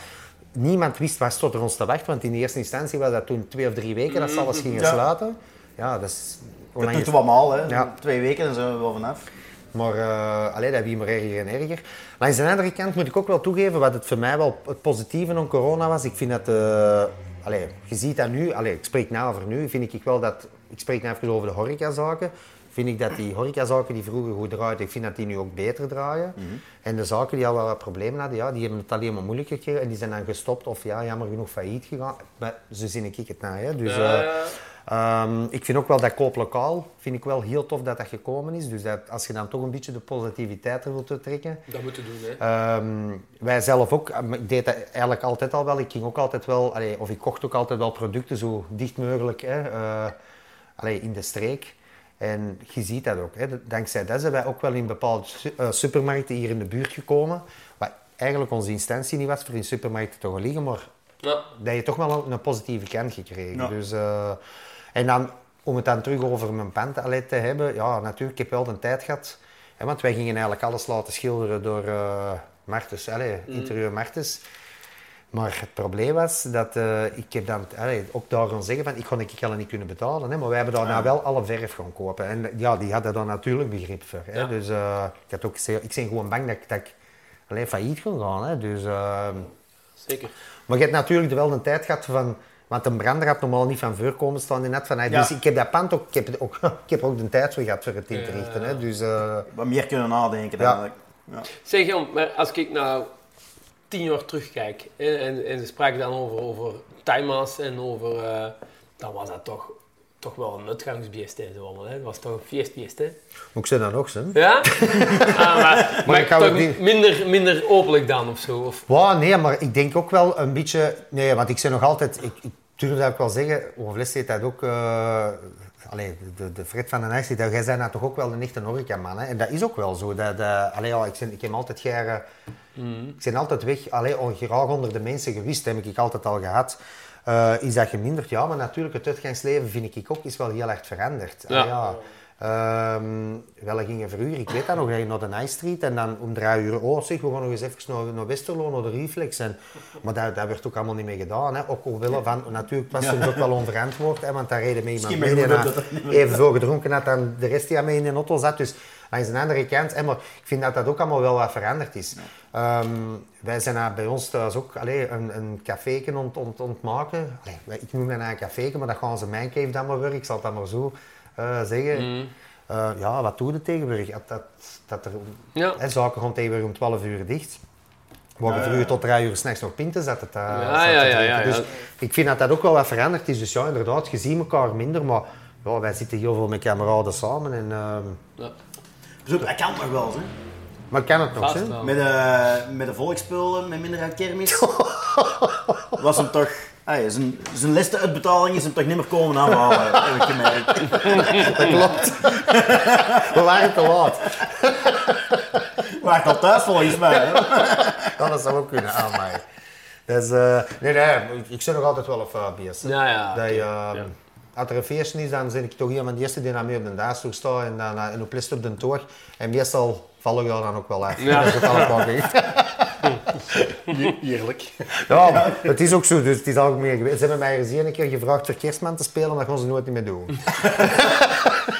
niemand wist wat stond er ons te wachten, want in eerste instantie was dat toen twee of drie weken dat ze alles gingen Ja. sluiten. Ja, dat is... dat doet we allemaal, hè. Ja. Twee weken en zijn we wel vanaf. maar uh, allee, dat wie maar erger en erger. Langs de andere kant moet ik ook wel toegeven wat het voor mij wel het positieve van corona was. Ik vind dat, eh, allee, je ziet dat nu, allee, ik spreek nou over nu, vind ik wel dat, ik spreek nou even over de horecazaken. Vind ik dat die horecazaken die vroeger goed draaiden, ik vind dat die nu ook beter draaien. En de zaken die al wel wat problemen hadden, ja, die hebben het alleen maar moeilijk gekregen en die zijn dan gestopt of ja, jammer genoeg failliet gegaan. Maar zo zie ik het nou. Hè. Dus, eh. Ehm, ik vind ook wel dat kooplokaal, vind ik wel heel tof dat dat gekomen is. Dus dat, als je dan toch een beetje de positiviteit er wilt trekken. Dat moeten doen, hè. Ehm, wij zelf ook, eh, ik deed dat eigenlijk altijd al wel. Ik ging ook altijd wel, allee, of ik kocht ook altijd wel producten zo dicht mogelijk hè, eh, allee, in de streek. En je ziet dat ook. Hè. Dankzij dat zijn wij ook wel in bepaalde eh, supermarkten hier in de buurt gekomen. Wat eigenlijk onze instantie niet was voor in supermarkten te gaan liggen, maar Ja. dat je toch wel een, een positieve kant gekregen. Ja. Dus, eh, en dan, om het dan terug over mijn pand te hebben, ja, natuurlijk, ik heb wel de tijd gehad. Hè, want wij gingen eigenlijk alles laten schilderen door eh Martens, allee, interieur Martens. Maar het probleem was dat eh, ik heb dan allee, ook daar gaan zeggen van ik kon ik het niet kunnen betalen. Hè, maar wij hebben daar nou wel alle verf gaan kopen. En ja, die hadden daar natuurlijk begrip voor. Hè, Ja. Dus eh, ik had ook ik ben gewoon bang dat, ik- dat ik alleen failliet kon gaan. Hè, dus, eh, Zeker. maar je hebt natuurlijk wel een tijd gehad van... Want een brander had normaal niet van voor komen staan in net van... Ja. Dus ik heb dat pand ook... Ik heb, ook, ik heb ook de tijd voor gehad voor het in te richten. Hè. Dus, eh, Wat meer kunnen nadenken. Ja. Dan, ja. Zeg Jan, maar als ik nou tien jaar terugkijk hè, en, en ze spraken dan over, over timeouts en over... eh, dan was dat toch, toch wel een uitgangsbeest, hè, zo allemaal, hè. Dat was toch een feestbeest, hè. ik ze dan nog zijn? Ja? ah, maar maar ik toch het niet- minder, minder openlijk dan of zo? Of, Wow, nee, maar ik denk ook wel een beetje... Nee, want ik zeg nog altijd... Ik, ik durf dat ook wel zeggen. Over les dat ook... eh allee, de, de Fred van den dat jij zei nou toch ook wel een echte horecaman. Hè? En dat is ook wel zo. Dat, allee, ja, ik, ben, ik heb altijd graag... Ik ben altijd weg, allee, on- graag onder de mensen gewist. Dat heb ik altijd al gehad. Eh, is dat geminderd? Ja, maar natuurlijk, het uitgangsleven vind ik ook is wel heel erg veranderd. Ja. Ja. Ehm, wel gingen vroeger, ik weet dat nog, dat je naar de High Street en dan om drie uur, oh zeg, we gaan nog eens even naar, naar Westerlo, naar de Reflex. En, maar dat, dat werd ook allemaal niet meer gedaan. Hè. Ook omwille van, natuurlijk was het soms ook wel onverantwoord, hè, want daar reden mee iemand mee die goed na- dat dat even veel gedronken had dan de rest die aan mee in de auto zat. Dus langs de andere kant, hè, maar ik vind dat dat ook allemaal wel wat veranderd is. Ehm, wij zijn bij ons thuis ook allee, een, een caféken ont, ont, ontmaken. Allee, ik noem dat nou een caféken, maar dat gaan ze mijn cave dan maar weer. Ik zal dan maar zo eh, zeggen. Eh, ja, wat doe je tegenwoordig? Dat, dat, dat er, Ja. hè, zaken gaan tegenwoordig om 12 uur dicht. Waar je vroeger tot 3 uur s'nachts nog pinten zat. Het, Ja, zat ja, ja, ja, ja. Dus ik vind dat dat ook wel wat veranderd is. Dus ja, inderdaad, je ziet elkaar minder, maar ja, wij zitten heel veel met kameraden samen. En, ehm, ja. Zo, dat kan nog wel, hè. maar kan het nog, hè? wel. Met, eh met de volksspullen, met minder aan kermis. was hem toch... Ay, zijn, zijn laatste uitbetaling is hem toch niet meer komen afhalen, heb ik gemerkt. Dat klopt. We waren te laat. Waar al thuis volgens mij. Hè? Ja, dat zou ook kunnen aanmaken. Dus, eh, nee, nee, ik, zit nog altijd wel op FBS. Ja, ja. Dat je, oké. ehm, Ja. Als er een feestje is, dan ben ik toch een van de eerste die naar mee op de dansstoel staat en dan eh, en op list op de toog. En meestal val ik daar dan ook wel af. Ja. Dat is ook allemaal Eerlijk. Ja, het is ook zo, dus het is algemeen geweest. Ze hebben mij eens een keer gevraagd voor kerstman te spelen, dat gaan ze nooit niet meer doen.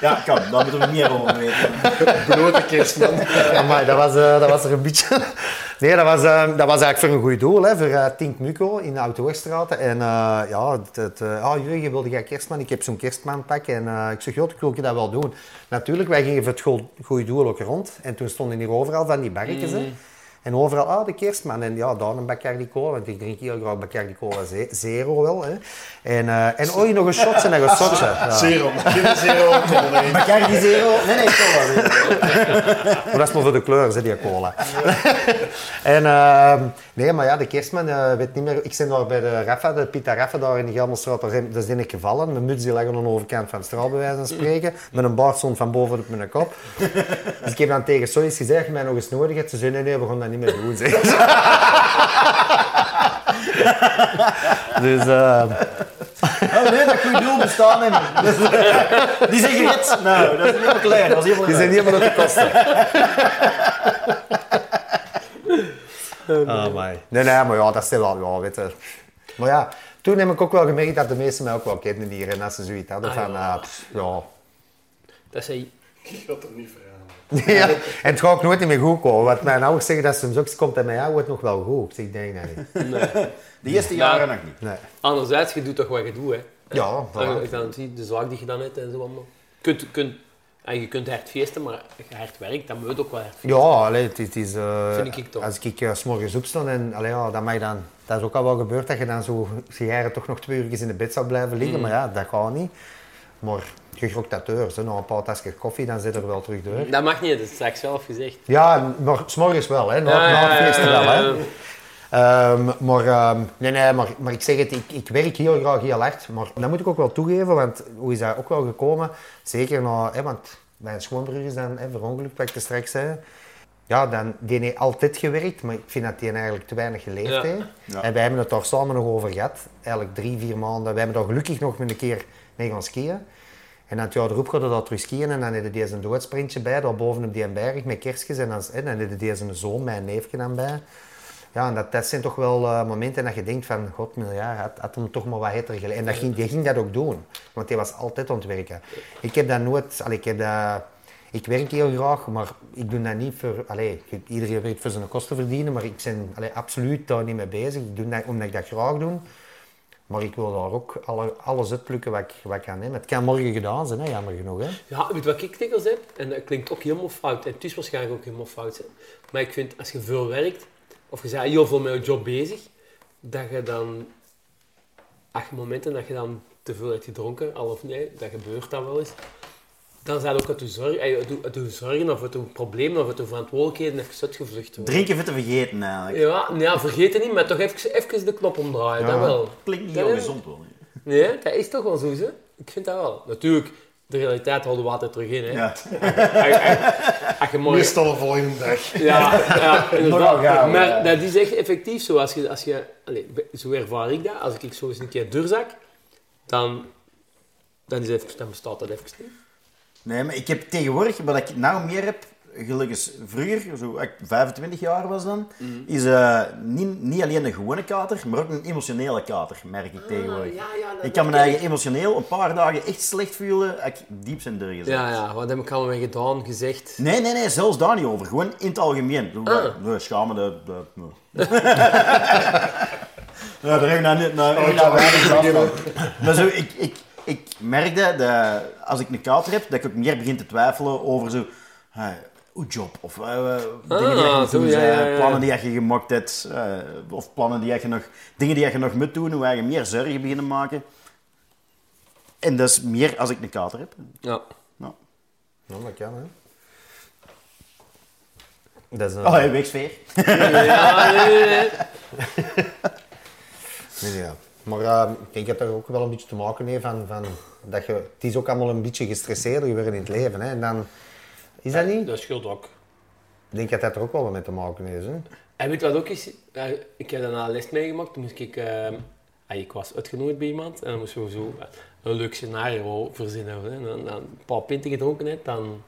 Ja, kan. Daar moeten we meer over weten. Blote kerstman. Amai, dat, was, eh, dat was er een beetje... Nee, dat was, eh, dat was eigenlijk voor een goed doel, hè, voor uh, Tink Muco in de Auto-Wegstraat. En eh, ja, het, het, ah, Jurgen, wilde jij kerstman? Ik heb zo'n kerstmanpak. En eh, ik zeg, ja, ik wil je dat wel doen. Natuurlijk, wij gingen voor het go- goede doel ook rond. En toen stonden hier overal van die barretjes, hè. En overal, ah, de kerstman. En ja, daar een Bacardi Cola, want ik drink heel graag Bacardi Cola ze- Zero wel, hè. En, eh en oei, nog een shot en nog een shotje. Ja. Zero. Geen zero die zero... Nee, nee, cola. Maar dat is maar voor de kleur, hè, die cola. en, ehm, nee, maar ja, de kerstman, eh, weet niet meer. Ik ben daar bij de Raffa, de Pita Raffa, daar in de Gelderstraat, daar zijn- daar ik gevallen. Mijn muts die lag aan de overkant van de straat, bij wijze van spreken. Met een baard stond van boven op mijn kop. Dus ik heb dan tegen Solis gezegd, als je mij nog eens nodig hebt. Ze zei, nee, nee, we gaan dat niet meer doen, zeg. dus, ehm, Oh nee, dat goed doel bestaat niet meer. Dus, eh, die sigaret, nou, dat is helemaal klaar. Dat is helemaal die zijn niet helemaal op de kosten. Ah, my. Nee, nee, maar ja, dat is wel, ja, weet je. Maar ja, toen heb ik ook wel gemerkt dat de meesten mij ook wel kennen hier. En dat ze zoiets hadden van, ah, pff, ja. Dat zei Ik het er niet verhalen. Ja. En het gaat ook nooit meer goed komen. Want mijn ouders zeggen dat soms ook, komt en mij jou wordt nog wel goed. Ik zeg, ik denk dat niet. De eerste jaren nog niet. Nee. Anderzijds, je doet toch wat je doet, hè. Ja, voilà. je dan de zaak die je dan hebt en zo allemaal. Je kunt, kunt, en je kunt hard feesten, maar als je hard werkt, dan moet je ook wel hard feesten. Ja, allee, het, is- eh, Vind ik toch. Als ik uh, s morgens opsta en allee, ja, dat, mag dan, dat is ook al wel gebeurd dat je dan zo jaren toch nog twee uur in de bed zou blijven liggen. Maar ja, dat gaat niet. Maar je grokt dat na een paar tasjes koffie, dan zit er wel terug door. Dat mag niet, dat is straks zelf gezegd. Ja, maar s morgens wel, hè. Na, Ja, na ja, het feesten wel, hè. Ehm, maar, ehm, nee, nee, maar, maar ik zeg het, ik, ik werk heel graag heel hard. Maar dat moet ik ook wel toegeven, want hoe is dat ook wel gekomen? Zeker na, hè, want mijn schoonbroer is dan hè, verongelukt, wat ik er straks zei. Ja, dan, die heeft altijd gewerkt, maar ik vind dat die eigenlijk te weinig geleefd Ja. heeft. En wij hebben het daar samen nog over gehad. Eigenlijk drie, vier maanden. We hebben daar gelukkig nog een keer mee gaan skiën. En dan het jaar erop gaat dat terug skiën en dan heb je deze doodsprintje bij, daar boven op die berg met kerstjes. En dan, en dan heb zoon, mijn neefje dan bij. Ja, en dat, dat zijn toch wel eh, momenten dat je denkt van, god, miljard, had, had hem toch maar wat heter geleden. En dat ging, die ging dat ook doen, want hij was altijd aan het werken. Ik heb dat nooit, allee, ik heb. Ik werk heel graag, maar ik doe dat niet voor... Allee, iedereen werkt voor zijn kosten verdienen, maar ik ben absoluut daar niet mee bezig. Ik doe dat omdat ik dat graag doe. Maar ik wil daar ook alle, alles uitplukken wat ik, wat ik kan. Hè. Het kan morgen gedaan zijn, hè, jammer genoeg. Hè. Ja, weet wat ik dikwijls heb? En dat klinkt ook helemaal fout. En het is waarschijnlijk ook helemaal fout. Maar ik vind, als je veel werkt, of je bent heel veel met je job bezig, dat je dan... Acht momenten dat je dan te veel hebt gedronken, al of nee, dat gebeurt dan wel eens. Dan zijn ook uit je zorgen, eh, uit je zorgen of uit je problemen of uit je verantwoordelijkheden even uitgevlucht worden. Drinken veel te vergeten eigenlijk. Ja, nee, ja, vergeet het niet, maar toch even, even de knop omdraaien, dat wel. Klinkt niet Dat heel is- gezond hoor. Nee, dat is toch wel zo, hè? Ik vind dat wel. Natuurlijk, de realiteit houden we altijd terug in, hè. Ja. Als- je morgen... Meestal de volgende dag. Ja, ja inderdaad. gauw, maar ja. dat is echt effectief zo. Als je, als je, allee, zo ervaar ik dat. Als ik zo eens een keer doorzak, dan, dan, is even, dan bestaat dat even niet. Nee, maar ik heb tegenwoordig, wat ik nou meer heb, gelukkig vroeger, zo ik 25 jaar was dan, Mhm. is eh, niet, niet alleen een gewone kater, maar ook een emotionele kater, merk ik tegenwoordig. Ah, ja, ja, dat- ik kan me eigen emotioneel een paar dagen echt slecht voelen, als ik diep zijn doorgezet. Ja, ja, wat heb ik allemaal gedaan, gezegd? Nee, nee, nee, zelfs daar niet over. Gewoon in het algemeen. Zo, Ah. nee, schamen, dat... dat nee. ja, daar heb ik nou niet... Nou, heb ik nou weinig. Maar zo, ik, ik, ik merkte dat als ik een kater heb, dat ik ook meer begin te twijfelen over zo... hoe job, of eh, eh, dingen die je Ah, doen, ja, zijn, ja, ja. plannen die je gemaakt hebt, of plannen die je nog... Dingen die je nog moet doen, hoe je meer zorgen beginnen maken. En dat is meer als ik een kater heb. Ja. Nou. Ja, dat kan, hè. Dat is, eh, Oh, hey, wegsfeer. Ja, nee, nee, nee. Nee, nee, ja. Maar eh, ik denk dat dat ook wel een beetje te maken heeft van, van dat je, het is ook allemaal een beetje gestresseerder geworden in het leven. Hè? En dan, is dat niet? Dat scheelt ook. Ik denk dat dat er ook wel wat mee te maken heeft. Hè? En weet je wat ook is? Ik heb daarna een les meegemaakt. Toen moest ik... ah, ik was uitgenodigd bij iemand. En dan moesten we zo een leuk scenario verzinnen. Hè. En dan, dan een paar pinten gedronken hebt, dan...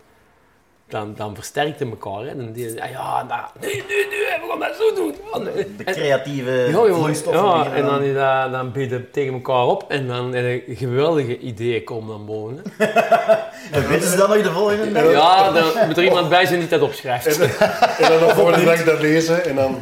dan, dan versterkte elkaar. Hè. Dan ze, ah, ja, nou, nee, nee, nee, we gaan dat zo doen. Ja, nee. De En- creatieve ja, vloeistoffen ja, en dan, dan- dat, dan bied je tegen elkaar op en dan je geweldige ideeën komen dan boven. Hè. En weten ze dan nog de volgende dag? Ja, dan moet er iemand bij zijn die dat opschrijft. En dan de volgende dag dat lezen en dan...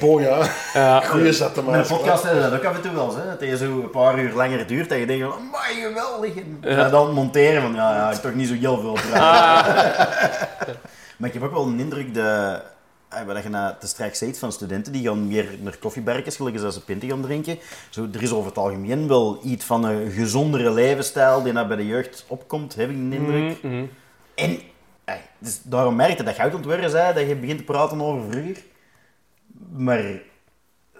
Bon ja, Ja. goeie zetten Met een maar. podcast hebben we dat ook af en toe wel eens, hè? Dat je zo een paar uur langer duurt en je denkt van, amai, geweldig. En dan monteren van, ja, ja, toch niet zo heel veel praten. maar ik heb ook wel een indruk dat, eh, wat je na te straks zegt van studenten, die gaan meer naar koffieberkjes, gelukkig als ze pinten gaan drinken. Zo, er is over het algemeen wel iets van een gezondere levensstijl die dat bij de jeugd opkomt, heb ik een indruk. Mhm, mhm. En eh, dus daarom merkte dat je oud ontwerpen zei, dat je begint te praten over vroeger. Maar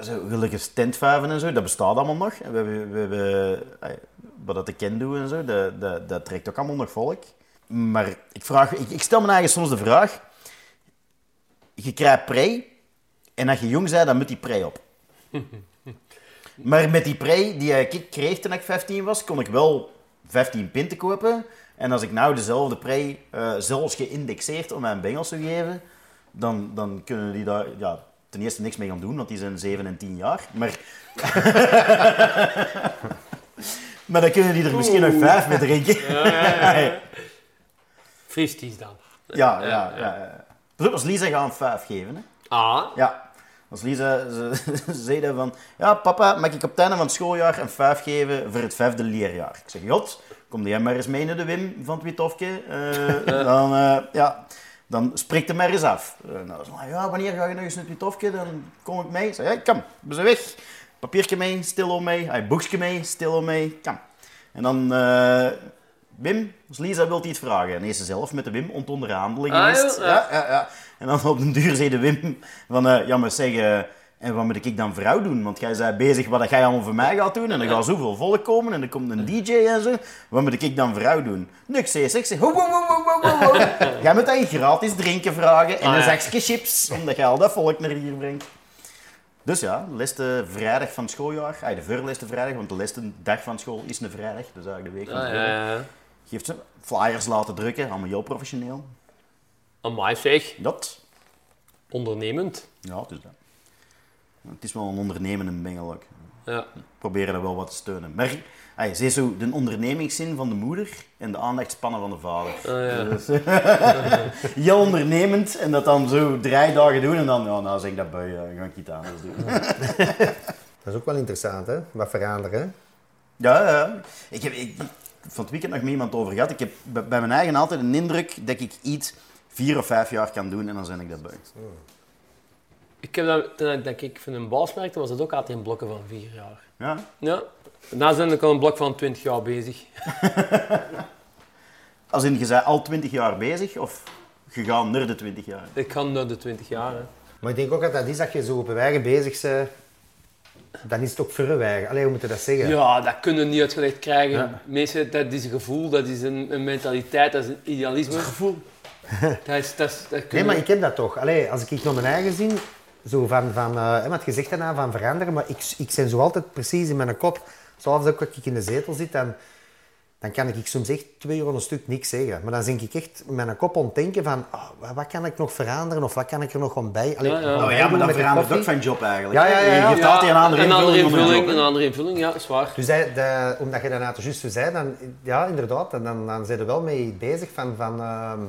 zo, gelukkig tentvuiven en zo, dat bestaat allemaal nog. We, hebben- we, hebben, eh, wat dat de ken doen en zo, dat, dat, dat trekt ook allemaal nog volk. Maar ik, vraag, ik, ik stel me eigenlijk soms de vraag: je krijgt prei en als je jong bent, dan moet die prei op. maar met die prei die ik kreeg toen ik 15 was, kon ik wel 15 pinten kopen. En als ik nou dezelfde prei eh, zelfs geïndexeerd om mijn bengels te geven, dan, dan kunnen die daar ja, ten eerste niks mee gaan doen, want die zijn 7 en 10 jaar. Maar, maar dan kunnen die er misschien nog 5 mee drinken. Fristies dan. Ja, ja, ja. ja. Pas op, als Lisa gaat een 5 geven. Hè. Ah, Ja. Als Lisa ze, ze zei dan van, ja papa, mag ik op het einde van het schooljaar een 5 geven voor het vijfde leerjaar? Ik zeg, God, kom jij maar eens mee naar de Wim van het Witofke. Eh, dan, eh, ja, dan spreekt hij maar eens af. Nou, ze zei, ja, wanneer ga je nog eens naar het Witofke? Dan kom ik mee. Zeg, ja, kom, we zijn weg. Papiertje mee, stil mee. Hij boekje mee, stil mee. Kom. En dan, eh, Wim, als Lisa wilt iets vragen. En is ze zelf met de Wim ontonderhandelen Ah, geweest. ja, ja, ja, ja. En dan op den duur zei de Wim van, eh, ja maar zeg, eh, en wat moet ik dan voor jou doen? Want jij bent bezig wat jij allemaal voor mij gaat doen. En er gaat zoveel volk komen en er komt een DJ en zo. Wat moet ik dan voor jou doen? Niks, zei ze. Ik zeg, ho, ho, ho, ho, ho, ho, ho. Jij moet dan gratis drinken vragen en Ah, een zakje chips, omdat jij al dat volk naar hier brengt. Dus ja, de laatste vrijdag van het schooljaar. Ah, de voorlaatste vrijdag, want de laatste dag van school is een vrijdag. Dus eigenlijk de week van ah, school. ja, ja. Geeft ze flyers laten drukken, allemaal heel professioneel. Amai zeg, Dat, ondernemend. ja, is dat. Het is wel een ondernemende bengel ook. Ja. Proberen dat wel wat te steunen. Maar ze is zo de ondernemingszin van de moeder en de aandachtspannen van de vader. ja. Dus, heel ondernemend en dat dan zo drie dagen doen en dan, ja, nou zeg ik dat bij, uh, ga ik iets anders doen. Dat is ook wel interessant, hè? Wat veranderen, hè? Ja, ja. Ik heb ik, van het weekend nog met iemand over gehad. Ik heb bij mijn eigen altijd een indruk dat ik iets vier of vijf jaar kan doen en dan ben ik dat bij. Ik heb dat, toen ik- dat ik van een baas merkte, was het ook altijd in blokken van vier jaar. Ja. Ja. Daarna ben ik al een blok van 20 jaar bezig. Als in, je bent al twintig jaar bezig of gegaan naar de twintig jaar? Ik ga naar de 20 jaar. Hè. Maar ik denk ook dat dat is dat je zo op je eigen bezig bent. Dan is het ook voor je eigen. Allee, hoe moet je dat zeggen? Ja, dat kunnen we niet uitgelegd krijgen. Meestal, dat is een gevoel, dat is een, een mentaliteit, dat is een idealisme. gevoel. dat is, dat is, dat Nee, maar ik heb dat toch. Allee, als ik naar mijn eigen zin, zo van, van eh, wat je zegt daarna, van veranderen, maar ik, ik ben zo altijd precies in mijn kop, zoals ook als ik in de zetel zit, dan, dan kan ik soms echt twee uur een stuk niks zeggen. Maar dan denk ik echt in mijn kop ontdenken van, ah, wat, wat kan ik nog veranderen of wat kan ik er nog aan bij? Allee, Ja, Oh ja, maar dat met de verandert ook van job eigenlijk. Ja, ja, ja, Je ja. geeft altijd een andere een andere invulling. een andere invulling, ja, is waar. Dus hij, de, omdat je daarna juist zo zei, dan, ja, inderdaad, dan, dan, dan zijn er wel mee bezig van, van ehm,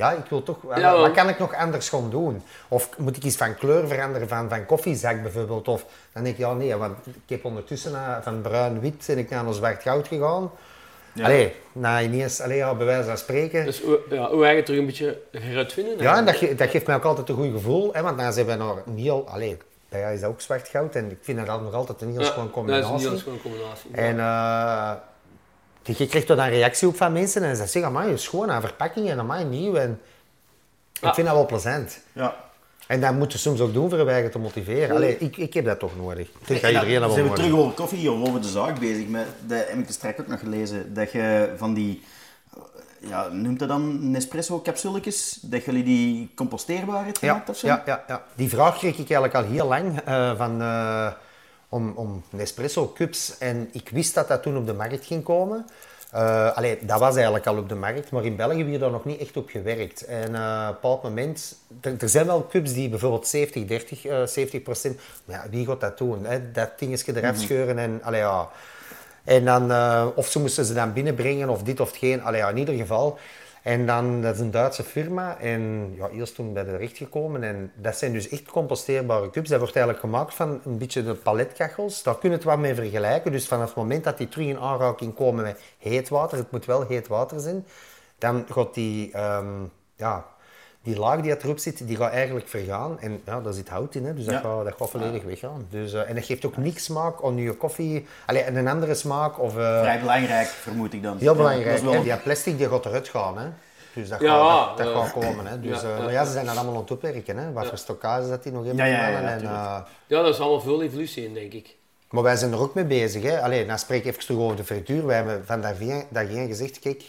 ja, ik wil toch, Ja, wel. wat kan ik nog anders gaan doen? Of moet ik iets van kleur veranderen, van, van koffiezak bijvoorbeeld? Of dan denk ik, ja nee, want ik heb ondertussen na, van bruin-wit ben ik naar een zwart-goud gegaan. Allee, na ineens, allee, ja, bij wijze van spreken. Dus ja, hoe eigen terug een beetje heruitvinden. ja, en dat, ge- dat geeft mij ook altijd een goed gevoel, hè, want dan zijn we nog een heel, allee, bij jou is dat ook zwart-goud en ik vind dat nog altijd een heel schoon Dat combinatie. is een heel combinatie. En eh, je je krijgt dan reactie op van mensen en ze zeggen, amai, schoon aan verpakking en amai, nieuw. En Ja. Ik vind dat wel plezant. Ja. En dat moet je soms ook doen voor je eigen te motiveren. Allee, ik, ik heb dat toch nodig. Ik iedereen dat zijn we terug over koffie of over de zaak bezig. Met, dat heb ik straks ook nog gelezen. Dat je van die, ja, noemt dat dan Nespresso-capsuletjes, dat jullie die composteerbaar hebt Ja, gemaakt of zo? ja, ja, ja. Die vraag kreeg ik eigenlijk al heel lang eh, van, eh, om, om Nespresso cups. En ik wist dat dat toen op de markt ging komen. Eh, allee, dat was eigenlijk al op de markt, maar in België hebben we daar nog niet echt op gewerkt. En eh, op een bepaald moment, er, er zijn wel cups die bijvoorbeeld 70, 30, eh 70 procent, maar ja, wie gaat dat doen? Hè? Dat dingetje eraf scheuren en, allee, ja. en dan, eh, of ze moesten ze dan binnenbrengen of dit of geen, allee, ja, in ieder geval. En dan, dat is een Duitse firma en ja, eerst toen bij de recht gekomen en dat zijn dus echt composteerbare cups. Dat wordt eigenlijk gemaakt van een beetje de paletkachels. Daar kun je het wat mee vergelijken. Dus vanaf het moment dat die terug in aanraking komen met heet water, het moet wel heet water zijn, dan gaat die, ehm, ja, die laag die erop zit, die gaat eigenlijk vergaan. En ja, daar zit hout in, hè, dus dat, Ja. gaat, dat gaat volledig weggaan. Dus, eh, en dat geeft ook niks smaak aan je koffie. Allee, en een andere smaak. Of, eh, Vrij belangrijk, vermoed ik dan. Heel Ja, belangrijk. wel- En die plastic die gaat eruit gaan. Hè. Dus dat, Ja, gaat, dat, dat gaat komen. Hè. Dus, ja, eh, ja. maar ja, ze zijn dat allemaal aan het opwerken. Hè. Wat voor stockage dat die nog hebben. Ja, ja, ja, en, Ja, dat is allemaal veel evolutie in, denk ik. maar wij zijn er ook mee bezig. Hè. Allee, dan spreek ik even terug over de frituur. Wij hebben van daarheen daarheen gezegd, kijk,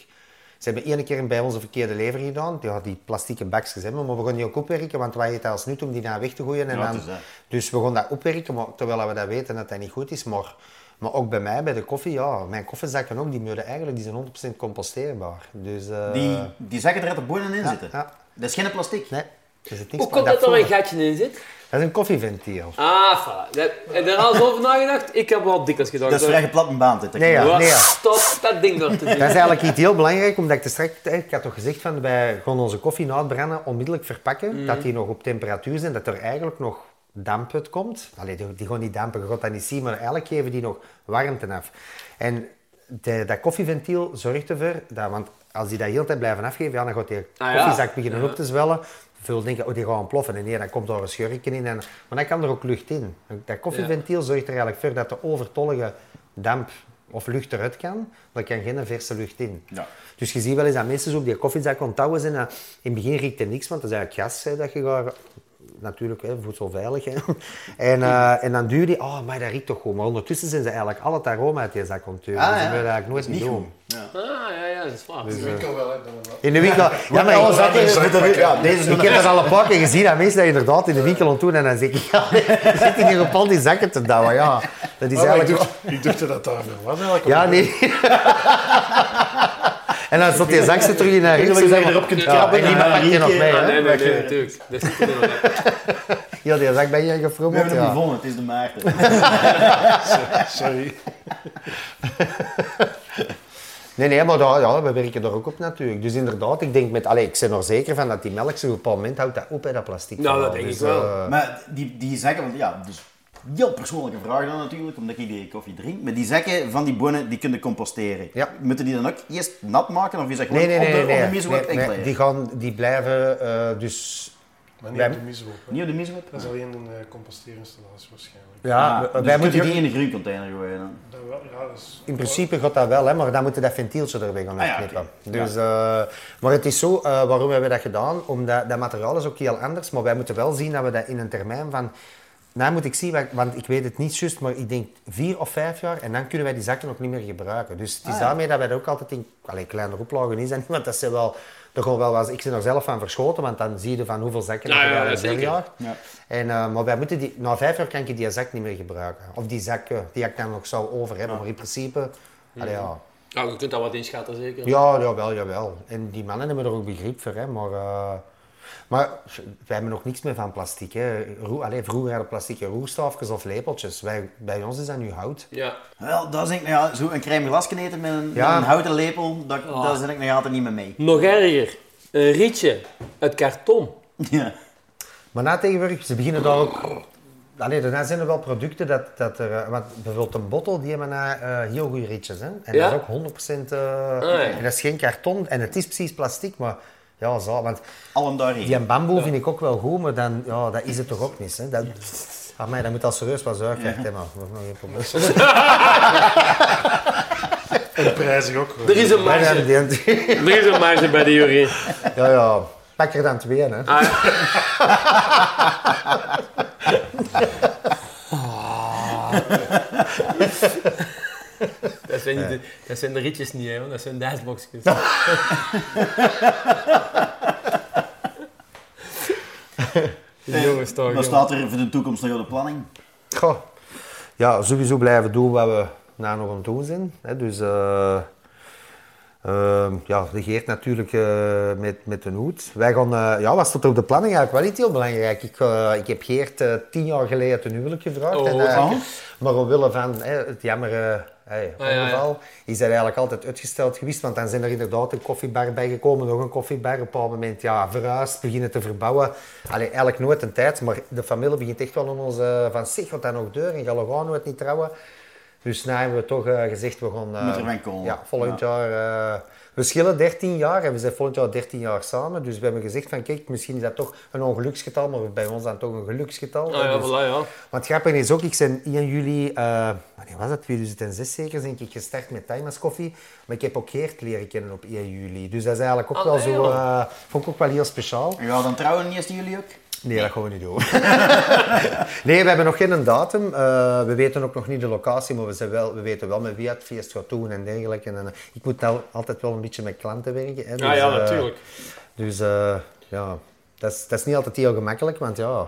ze hebben één keer bij ons een verkeerde lever gedaan. Ja, die plastieke bakjes hebben, maar we gaan die ook opwerken, want wij eten als nut om die dan weg te gooien. En Ja, dan, het dus we gaan dat opwerken, maar terwijl we dat weten dat dat niet goed is. Maar, maar ook bij mij, bij de koffie, ja, mijn koffiezakken ook, die moeten eigenlijk, die zijn 100% composteerbaar. Dus, eh, Die, die zakken er uit de bonen in zitten. ja. Dat is geen plastic. Nee, er zit niks Hoe komt dat er een gatje in zit? Dat is een koffieventiel. Ah, voilà. Dat, heb je er al eens over nagedacht? Ik heb wel dikwijls gedacht. Dat is vrij geplat een baan. Dit. Nee, ja. Nee, ja. Stop dat ding door te doen. Dat is eigenlijk iets heel belangrijk, omdat ik te straks, ik had toch gezegd van wij gaan onze koffie na het branden onmiddellijk verpakken, dat die nog op temperatuur zijn, dat er eigenlijk nog damp uit komt. Allee, die, die gaan niet dampen, je gaat dat niet zien, maar eigenlijk geven die nog warmte af. En de, dat koffieventiel zorgt ervoor, dat, want als die dat de hele tijd blijven afgeven, ja, dan gaat die Ah, ja. koffiezak beginnen op te zwellen. Veel denken, oh, die gaan ontploffen. En nee, dan komt daar een schurkje in. En, maar dan kan er ook lucht in. Dat koffieventiel zorgt er eigenlijk voor dat de overtollige damp of lucht eruit kan. Er kan geen verse lucht in. Ja. Dus je ziet wel eens dat mensen zo op die koffiezak ontouwen zijn. En in het begin riekt er niks, want dat is eigenlijk gas hè, dat je gaat... Natuurlijk, hè, voedselveilig. Hè. En, eh, en dan duur die, oh, maar dat riekt toch goed. Maar ondertussen zijn ze eigenlijk al het aroma uit die zak ontduwen. Ah, dus ja. dat wil eigenlijk nooit niet niet doen. goed. Ah, ja, ja, dat is waar. De winkel wel, hè. dan wel. In de winkel... Ja, maar ja, deze ik heb dat al een paar keer gezien, dat mensen dat inderdaad in de winkel aan het doen. En dan zeg ik, ja, zit hier op al die zakken te douwen. Ja, dat is Oh, maar ik, eigenlijk... dacht, ik dacht dat daar was eigenlijk. Ja, nee. En dan zat die zakje terug in haar rits. dat je erop kunt krabben en en die dan pak je nog mee, Ah, hè. nee, nee, nee, natuurlijk. Er. Ja, die zak ben je We gefrommeld, hebben hem ja. gevonden, het is de Maarten. Sorry. Nee, nee, maar daar, ja, we werken daar ook op natuurlijk. Dus inderdaad, ik denk met... Allee, ik ben er zeker van dat die melk zo op een bepaald moment houdt dat op, hè, dat plastic. Nou, dat denk Dus, ik wel. eh, Maar die, die zakken, want ja, dus heel persoonlijke vraag dan natuurlijk, omdat ik die koffie drink. Maar die zakken van die bonen, die kunnen composteren. Ja. Moeten die dan ook eerst nat maken of is dat gewoon nee, nee, nee. op de, nee, op de nee, nee, die, gaan, die blijven eh, dus... Maar niet op de miso. Niet op de? Dat is alleen een uh, composteerinstallatie waarschijnlijk. Ja, Ah, dus wij moeten die in een groencontainer gooien dan. Dat wel, ja, dat is... In principe gaat dat wel, hè, maar dan moeten dat ventieltje erbij gaan Ah, ja, afknippen. oké. Dus, eh, maar het is zo, eh, waarom hebben we dat gedaan? Omdat dat materiaal is ook heel anders, maar wij moeten wel zien dat we dat in een termijn van... Nou moet ik zien, want ik weet het niet juist, maar ik denk vier of vijf jaar en dan kunnen wij die zakken ook niet meer gebruiken. Dus het is Ah, ja. daarmee dat wij dat ook altijd in... Allee, kleine oplagen is dat niet, want dat zijn wel... Er wel wat, ik ben er zelf van verschoten, want dan zie je van hoeveel zakken Ja, ja, per jaar. Ja. En, eh, maar wij moeten die, na vijf jaar kan je die zak niet meer gebruiken. Of die zakken die ik dan nog zou over hebben. Maar in principe, allee, ja. Ja, je kunt dat wat inschatten, zeker. Ja, jawel, jawel. En die mannen hebben er ook begrip voor. Hè. Maar, eh, maar wij hebben nog niks meer van plastic. Hè. Roe, allee, vroeger hadden plastieke roerstaafjes of lepeltjes. Wij, bij ons is dat nu hout. Ja. Wel, dat is ik, nou ja, zo een crème glas eten met een, Ja. met een houten lepel, dat, Oh. daar zit ik nog altijd niet meer mee. Nog erger. Een rietje uit karton. Ja. Maar na tegenwoordig, ze beginnen daar ook... Allee, daarna zijn er wel producten dat, dat er... eh, Want bijvoorbeeld een bottel, die hebben nou, eh, heel goede rietjes. Hè? En Ja? dat is ook 100%... eh, ja. En dat is geen karton. En het is precies plastic, maar... Ja, zo, want Allen daarheen. die bamboe vind ik ook wel goed, maar dan, ja, dat is het toch ook niet. Hè? Dat, ah, mij, dat moet al serieus wat zuiver hè, maar dat is nog geen probleem. En prijzig ook. hoor. Er is een marge. die- Er is een marge bij de jury. ja, ja, pak er dan twee, hè. Ah, ja. Dat zijn, niet de, dat zijn de ritjes niet, hè, dat zijn de ijsblokjes. Jongens, toch. Wat staat er voor de toekomst nog op de planning? Goh. Ja, sowieso blijven doen wat we nou nog aan het doen zijn. Hè? Dus, eh, Ehm, ja, de Geert natuurlijk eh, met, met een hoed. Wij gaan, eh, ja, wat stond er op de planning? Eigenlijk wel niet heel belangrijk. Ik, ik heb Geert tien jaar geleden ten huwelijk gevraagd. Oh, en, zeker. maar omwille van het jammer hey, Ah, ja, ja. ongeval is dat eigenlijk altijd uitgesteld geweest. Want dan zijn er inderdaad een koffiebar bijgekomen, nog een koffiebar. Op een bepaald moment ja, verhuisd, beginnen te verbouwen. Allee, eigenlijk nooit een tijd, maar de familie begint echt wel aan ons eh, van zeg, wat dat nog deur en gaan we gaan nooit niet trouwen. Dus nu hebben we toch eh, gezegd, we gaan... eh, Moet er van komen. Ja, volgend jaar... we schillen 13 jaar en we zijn volgend jaar 13 jaar samen. Dus we hebben gezegd van kijk, misschien is dat toch een ongeluksgetal, maar bij ons dan toch een geluksgetal. Ah ja, Dus- voilà, ja. maar het grappige is ook, ik ben 1 juli, eh wanneer was dat, 2006 zeker, denk ik gestart met Timers Coffee. Maar ik heb ook Geert leren kennen op 1 juli. Dus dat is eigenlijk ook Ah, wel nee, zo, eh, vond ik ook wel heel speciaal. En gaan dan trouwen niet eens jullie ook? Nee, dat gaan we niet doen. nee, we hebben nog geen datum. Eh, we weten ook nog niet de locatie, maar we, zijn wel, we weten wel met wie het feest gaat doen en dergelijke. En, eh, ik moet nou altijd wel een beetje met klanten werken. Hè, Ja, dus, ja, eh, natuurlijk. Dus eh, ja, dat is, dat is niet altijd heel gemakkelijk, want ja,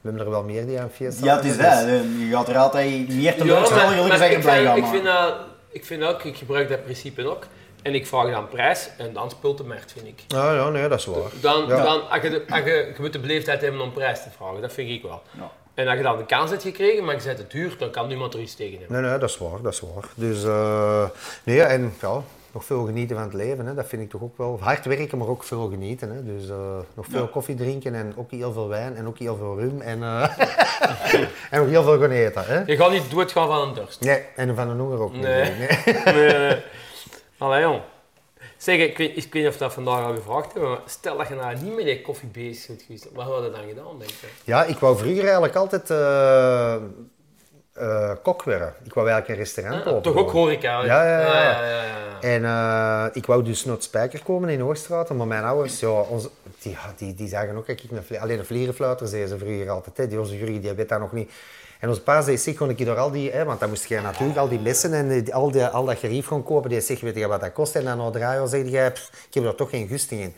we hebben er wel meer die aan feest Ja, het is dat. Je gaat er altijd meer zeggen, ik, blij vind, gaan ik, vind dat, ik vind ook, ik gebruik dat principe ook. En ik vraag dan prijs en dan speelt de markt, vind ik. Ja, ja, nee, dat is waar. Dan, Ja. dan, als je, de- als je, je moet de beleefdheid hebben om prijs te vragen, dat vind ik wel. Ja. En als je dan de kans hebt gekregen, maar je zet het duur, dan kan niemand er iets tegen hebben. Nee, nee, dat is waar, dat is waar. Dus, eh, nee, en ja, nog veel genieten van het leven, hè. dat vind ik toch ook wel. Hard werken, maar ook veel genieten. Hè. Dus eh, nog veel koffie drinken en ook heel veel wijn en ook heel veel rum en, eh, en ook heel veel gaan eten. Hè. Je gaat niet doodgaan van een dorst. Nee, en van een honger ook niet. Nee. nee. nee, nee. Allee, jong. Zeg, ik weet, ik weet niet of dat vandaag al gevraagd hebben, maar stel dat je nou niet met die koffie bezig bent geweest, wat had je dan gedaan, denk je? Ja, ik wou vroeger eigenlijk altijd kok worden. Ik wou eigenlijk een restaurant Ah, openen. toch ook horeca? Ja, ja, ja. ja, ja, ja. En eh, ik wou dus naar het Spijker komen in Hoogstraat, maar mijn ouders, ja, onze, die, die, die zagen ook dat ik een alleen een vlierenfluiter zeiden ze vroeger altijd. Hè. Die, onze Jurgen die weet dat nog niet. En onze pa zei, zeg, kon ik je door al die, hè, want dan moest je natuurlijk al die messen en die, al, die, al dat gerief gaan kopen. Die zegt, weet je wat dat kost? En dan na drie jaar zeg je, "Pff, ik heb er toch geen gusting in.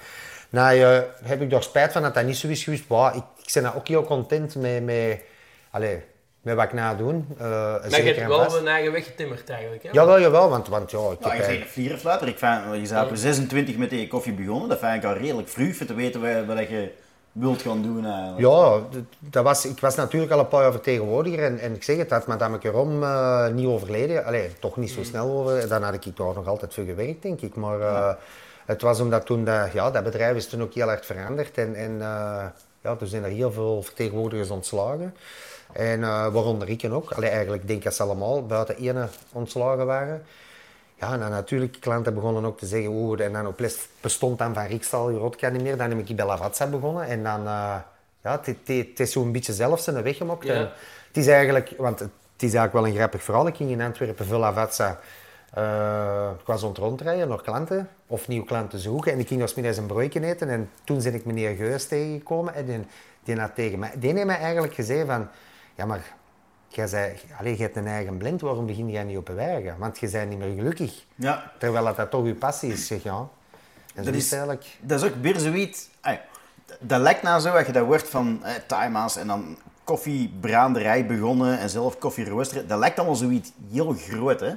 Nou, eh, heb ik daar spijt van dat dat niet zo is geweest. Maar ik, ik ben daar ook heel content mee, mee, allez, met wat ik na doen. Eh, Maar je hebt wel een eigen weg getimmerd eigenlijk, hè? Jawel, jawel, want, want ja, ik Ja, heb je bent een. Ik vind, je bent op 26 met die koffie begonnen. Dat vind ik al redelijk vroeg voor te weten wat, wat je wilt gaan doen eigenlijk. Ja, dat was, ik was natuurlijk al een paar jaar vertegenwoordiger en, en ik zeg het, had madame Kerom eh niet overleden, Allee, toch niet zo snel over, dan had ik daar nog altijd voor gewerkt, denk ik. Maar eh, het was omdat toen, dat, ja, dat bedrijf is toen ook heel erg veranderd en, en eh, ja, toen zijn er heel veel vertegenwoordigers ontslagen. En eh, waaronder ik en ook, Allee, eigenlijk denk ik dat ze allemaal buiten ene ontslagen waren. Ja, en dan natuurlijk, klanten begonnen ook te zeggen, oh, en bestond dan van Rikstal Rodka niet meer. Dan heb ik bij Lavazza begonnen en dan, eh, ja, het, is zo'n beetje zelf zijn weg gemokt. Ja. Het is eigenlijk, want het is eigenlijk wel een grappig verhaal. Ik ging in Antwerpen voor Lavazza, eh, ik was rondrijden naar klanten, of nieuwe klanten zoeken. En ik ging daar 's middags een broodje eten en toen ben ik meneer Geus tegengekomen en die, die had tegen mij, die heeft mij eigenlijk gezegd van, ja maar Jij, zei, je hebt een eigen blind, waarom begin jij niet op te werken? Want je bent niet meer gelukkig. Ja, Terwijl dat, dat toch je passie is, zeg ja. En Dat is eigenlijk... dat is ook weer zoiets. dat lijkt nou zo, als je dat wordt van eh, en dan koffiebraanderij begonnen en zelf koffie roosteren. Dat lijkt allemaal zoiets heel groot, hè.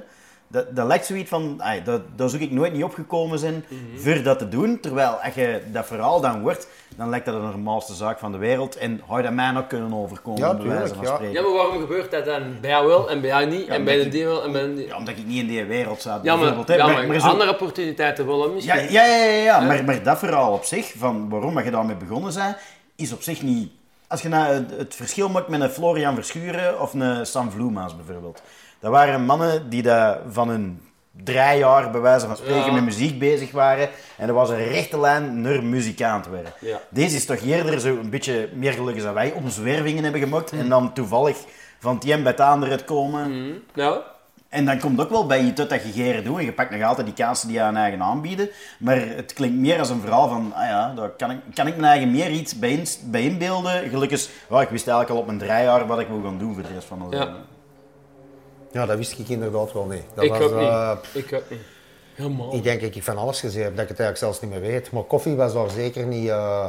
Dat, dat lijkt zoiets van, ja, dat, daar zou ik nooit niet opgekomen zijn voor dat te doen. Terwijl als je dat verhaal dan wordt, dan lijkt dat de normaalste zaak van de wereld. En had je dat mij ook kunnen overkomen, Ja, bij wijze van ja. spreken. Ja, maar waarom gebeurt dat dan bij jou wel en bij jou niet? Ja, en bij de die wel en bij de die... Ja, omdat ik niet in die wereld zat, Ja, maar, bijvoorbeeld. hè. ja, Maar- maar maar zo- andere opportuniteiten wel Ja, misschien. ja, ja, ja, ja. Maar, maar dat verhaal op zich, van waarom je daarmee begonnen bent, is op zich niet... Als je nou het, het verschil maakt met een Florian Verschuren of een Sam Vloemaas bijvoorbeeld. Dat waren mannen die dat van hun drie jaar, bij wijze van spreken, Ja. met muziek bezig waren. En er was een rechte lijn naar muzikant worden. Ja. Deze is toch eerder zo een beetje meer gelukkig dan wij omzwervingen hebben gemaakt. En dan toevallig van het een bij het andere komen. Hm, Nou, En dan komt ook wel bij je tot dat je geren doet. En je pakt nog altijd die kansen die je aan eigen aanbieden. Maar het klinkt meer als een verhaal van, ah ja, daar kan ik, kan ik mijn eigen meer iets bij, in, bij inbeelden. Gelukkig, ja, ik wist eigenlijk al op mijn drie jaar wat ik wil gaan doen voor de rest van mijn Ja. leven. Ja, dat wist ik inderdaad wel niet. Dat ik was, ook eh, niet. Ik ook niet. Helemaal. Ik denk dat ik van alles gezien heb, dat ik het eigenlijk zelfs niet meer weet. Maar koffie was daar zeker niet... eh,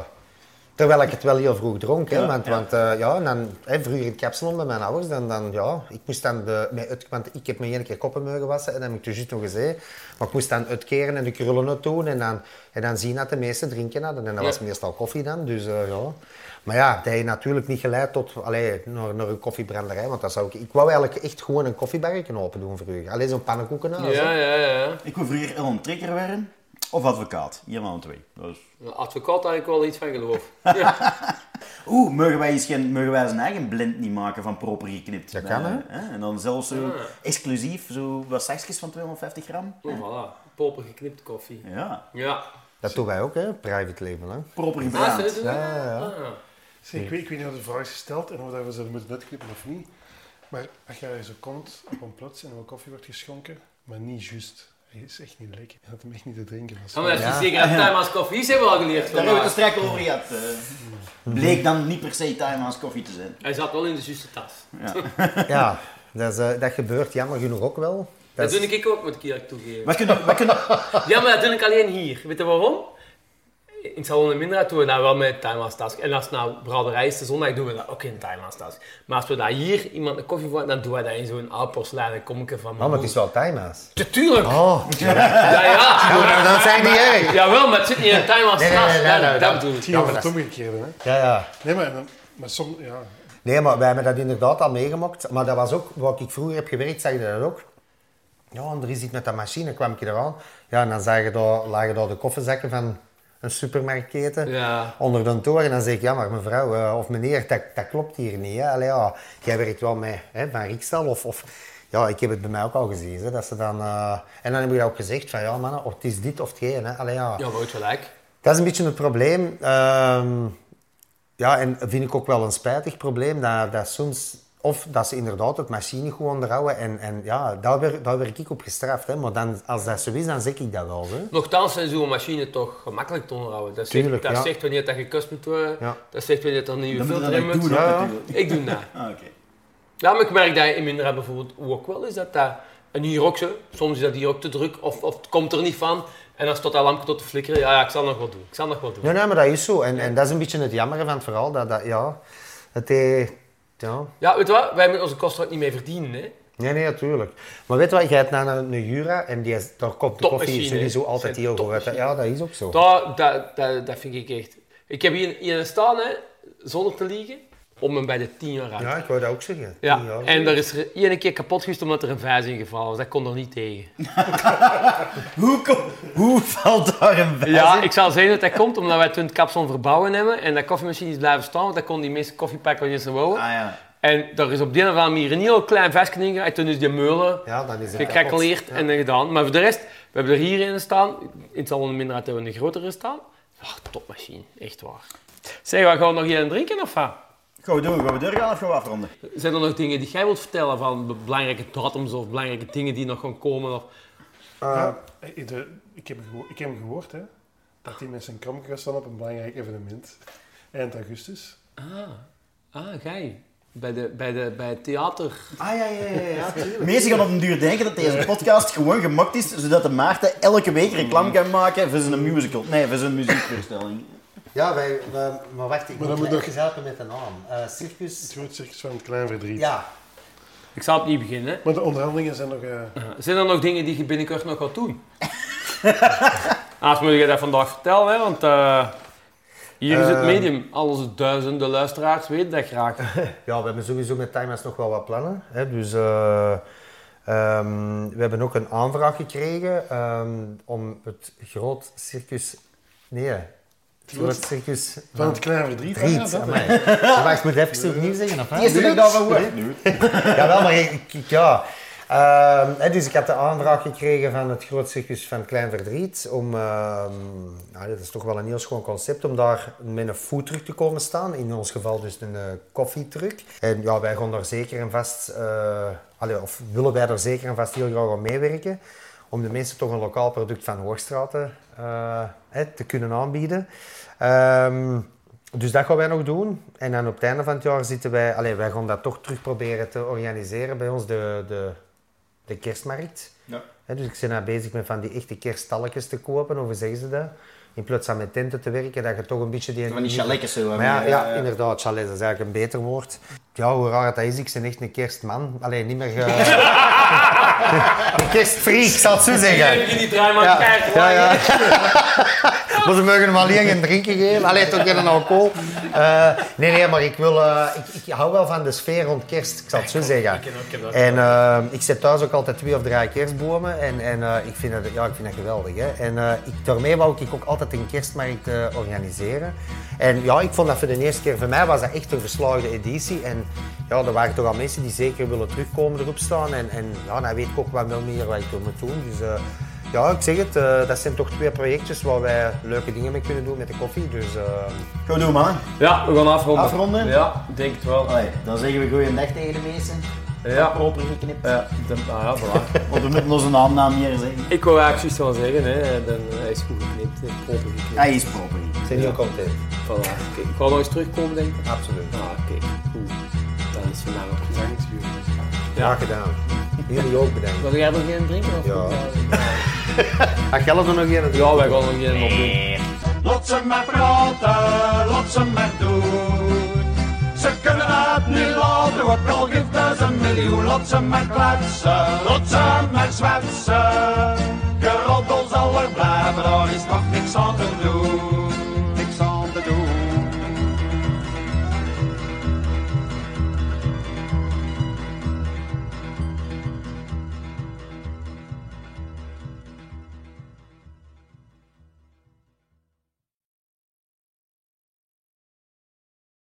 Terwijl ik het wel heel vroeg dronk, hè, want, ja. want eh, ja, en dan, hè, vroeger in het kapsalon met mijn ouders, dan, dan ja, ik moest dan de, uit, want ik heb me één keer koppen mogen wassen en dat heb ik dus juist nog gezegd, maar ik moest dan uitkeren en de krullen doen en dan, en dan zien dat de meesten drinken hadden en dat Ja. was meestal koffie dan, dus ja. Maar ja, dat heeft natuurlijk niet geleid tot, allee, naar, naar een koffiebranderij, want dat zou ik, ik wou eigenlijk echt gewoon een koffiebarretje open doen vroeger, alleen zo'n pannenkoekenhuis. Ja, ja, ja. Ik wil vroeger Ellen Trekker werden of advocaat. Een van de twee. Dus... Een advocaat had ik wel iets van geloof. Oeh, mogen wij, eens geen, mogen wij zijn eigen blend niet maken van proper geknipt? Dat kan, hè? En dan zelfs zo Ah. exclusief, zo wat zakjes van 250 gram. Oh, voilà. Poper geknipt koffie. Ja, Ja. Dat doen wij ook, hè, private label. Hè. proper Ah, gebrand. Ja, ja, ja. Ah. Zeg, ik, weet, ik weet niet of de vraag is gesteld en of dat we ze moeten uitknippen of niet. Maar als je er zo komt op een plots en er koffie wordt geschonken, maar niet juist. Hij is echt niet lekker. Je had hem echt niet te drinken. Ja, maar dat is Ja. zeker een time als koffie is, hebben we al geleerd Daar hebben we het er straks over gehad. eh. bleek dan niet per se time als koffie te zijn. Hij zat wel in de juiste tas. Ja, dat, is, eh, dat gebeurt jammer genoeg ook wel. Dat, is- doe ik ook, moet ik eerlijk toegeven. Wat kunnen, wat kunnen, Ja, maar dat doe ik alleen hier. Weet je waarom? In het salon in Minderheid doen we dat wel met timelapse En als het nou braderij is, de zondag doen we dat ook in timelapse task. Maar als we daar hier iemand een koffie voor dan doen we dat in zo'n oud porseleinen kommetje van Oh, maar het is wel timeout. Tuurlijk! Oh, Ja, ja. dat zijn die erg. Jawel, maar het zit niet in een timelapse Nee, nee, tas. nee, nee, Ja, nee, dat bedoel ik. Ja, maar het omgekeerde, hè? Ja, ja. Nee, maar, dan- maar soms, ja. Nee, maar wij hebben dat inderdaad al meegemaakt. Maar dat was ook, wat ik vroeger heb gewerkt, zag je dat ook. Ja, en er is iets met dat machine, kwam ik eraan. Ja, en dan zag je daar, lagen daar de koffiezakken van een supermarktketen Ja. onder de toren. En dan zeg ik, ja, maar mevrouw eh, of meneer, dat, dat klopt hier niet. Hè? Allee, ja, jij werkt wel met hè, Van Rikstal of... of ja, ik heb het bij mij ook al gezien. Hè, dat ze dan, eh, en dan heb ik ook gezegd van, ja mannen, of het is dit of hetgeen. Hè? Allee, ja. Ja, maar gelijk. Dat is een beetje het probleem. Ehm, ja, en vind ik ook wel een spijtig probleem. Dat, dat soms, of dat ze inderdaad het machine goed onderhouden. En, en ja, daar, werd, daar werd ik op gestraft. Hè. Maar dan, als dat zo is, dan zeg ik dat wel. Hè. Nochtans zijn zo'n machine toch gemakkelijk te onderhouden. Dat zegt, Tuurlijk, dat ja. zegt wanneer dat gekust moet worden. Ja. Dat zegt wanneer dat er een nieuwe filter in moet. Ja. Ik doe dat. Ah, oké. Ja, maar ik merk dat in Mindera bijvoorbeeld ook wel is dat dat... En hier ook zo. Soms is dat hier ook te druk of, of het komt er niet van. En dan staat dat lampje tot te flikkeren. Ja, ja, ik zal nog wat doen. Ik zal nog wat doen. Nee, nee, maar dat is zo. En, en dat is een beetje het jammer van het verhaal. Dat, dat, ja, het, eh, ja. Ja, weet je wat? Wij moeten onze kosten ook niet mee verdienen. Hè? Nee, nee, natuurlijk. Maar weet je wat, je hebt naar een, een Jura en die is, daar komt de koffie sowieso altijd heel goed uit. Ja, dat is ook zo. Dat, dat, dat, dat vind ik echt... Ik heb hier, hier staan, hè, zonder te liegen, om hem bij de 10 jaar uit. Ja, ik wou dat ook zeggen. Ja, jaar. en daar is er één keer kapot geweest omdat er een vijs in gevallen was. Dat kon er niet tegen. Hoe, kom- hoe valt daar een wijs Ja, in? ik zal zeggen dat dat komt omdat wij toen het kapsel verbouwen hebben en dat koffiemachine is blijven staan, want dat kon die meeste koffiepakken niet zo wouden. Ah ja. En daar is op die een of andere manier een heel klein vestje in gegaan. En toen is die meulen Ja, dan is het gekrakeleerd kapot. en dan gedaan. Maar voor de rest, we hebben er hier in staan. In het salon minder hebben we een grotere staan. Ah, topmachine, echt waar. Zeg, wat gaan we nog hier aan drinken of wat? Gaan we doen? Gaan we doorgaan of gaan we afronden? Zijn er nog dingen die jij wilt vertellen van be- belangrijke datums of belangrijke dingen die nog gaan komen? Of... Ja, ik, de- ik, heb ik heb gehoord hè, dat die met zijn kromkast staan op een belangrijk evenement. Eind augustus. Ah, ah, jij. Bij, de, bij, de, bij het theater. Ah ja, ja, ja, ja. Meesten gaan op een duur denken dat deze podcast gewoon gemaakt is, zodat de Maarten elke week reclame kan maken voor zijn musical. Nee, voor zijn muziekvoorstelling. Ja, wij, wij- maar wacht, ik Maar moet nog helpen met de naam. Eh, Het circus. groot circus van het klein verdriet. Ja, Ik zal opnieuw beginnen. hè. Maar de onderhandelingen zijn nog... eh, Zijn er nog dingen die je binnenkort nog gaat doen? Anders moet je dat vandaag vertellen, hè, want eh, hier is het medium. Al onze duizenden luisteraars weten dat graag. ja, we hebben sowieso met Timehouse nog wel wat plannen. Hè. Dus, eh, ehm, we hebben ook een aanvraag gekregen ehm, om het groot circus... Nee, het groot circus... van het klein verdriet. Driet, ah, ja, dat. Maar wacht, ik moet even opnieuw zeggen, of wat? Eerste dat ik daarvan hoor. Jawel, maar ik, ik- ja. Ehm, hè, dus ik had de aanvraag gekregen van het Groot Circus van Klein Verdriet om, ehm, nou, dat is toch wel een heel schoon concept, om daar met een foodtruck te komen staan. In ons geval dus een uh, koffietruck. En ja, wij gaan daar zeker en vast, eh, allee, of willen wij daar zeker en vast heel graag aan meewerken. Om de mensen toch een lokaal product van Hoogstraten hè, te kunnen aanbieden. Ehm, dus dat gaan wij nog doen. En dan op het einde van het jaar zitten wij... Allee, wij gaan dat toch terug proberen te organiseren bij ons, de, de, de kerstmarkt. Ja. Dus ik ben nou bezig met van die echte kerststalletjes te kopen, of hoe zeggen ze dat? In plaats van met tenten te werken, dat je toch een beetje die... Van die chaletjes zo, Maar ja, ja, eh, inderdaad, chalet, dat is eigenlijk een beter woord. Ja, hoe raar dat is, ik ben echt een kerstman. Alleen niet meer... ge- een kerstfreak, zal het zo zeggen. in die draai maar Ja, ja, ja. maar ze mogen hem alleen geen drinken geven. Alleen toch geen alcohol. Eh, nee, nee, maar ik, wil, eh, ik, ik hou wel van de sfeer rond kerst, ik zal het zo zeggen. En eh, ik zet thuis ook altijd twee of drie kerstbomen. En, en ik, vind dat, ja, ik vind dat geweldig. Hè. En ik, daarmee wou ik ook altijd een kerstmarkt organiseren. En ja, ik vond dat voor de eerste keer, voor mij was dat echt een verslaagde editie. En ja, er waren toch al mensen die zeker willen terugkomen erop staan. En, en ja, dan weet ik ook wat wel meer wat ik wil moet doen. Dus ja, ik zeg het, eh, dat zijn toch twee projectjes waar wij leuke dingen mee kunnen doen met de koffie. Dus eh, Goed doen, mannen. Ja, we gaan afronden. Afronden? Ja, ik denk het wel. Allee, dan zeggen we goeiedag tegen de meesten. Ja. Proper geknipt. Ja, ah ja, voilà. Want we moeten onze naam naam hier zeggen. ik wou eigenlijk juist wel zeggen, hè, dan, hij is goed geknipt, hij is proper geknipt. Hij is proper. ik ben heel content. Voilà. Ik ga nog eens terugkomen, denk ik. Absoluut. Ah, kijk, goed. Dan is vandaag ook gezegd. Graag gedaan. Jullie ook bedankt. Wil jij nog geen drinken? Of ja. Ga jij er nog een? Ja, wij gaan nog een opdoen. Lot Lotsen praten, lotsen met doen. Ze kunnen het niet laten, wat al geeft dus een miljoen. lotsen met kletsen, lotsen met zwetsen. zwetsen. Geroddel zal er blijven, daar is nog niks aan te doen.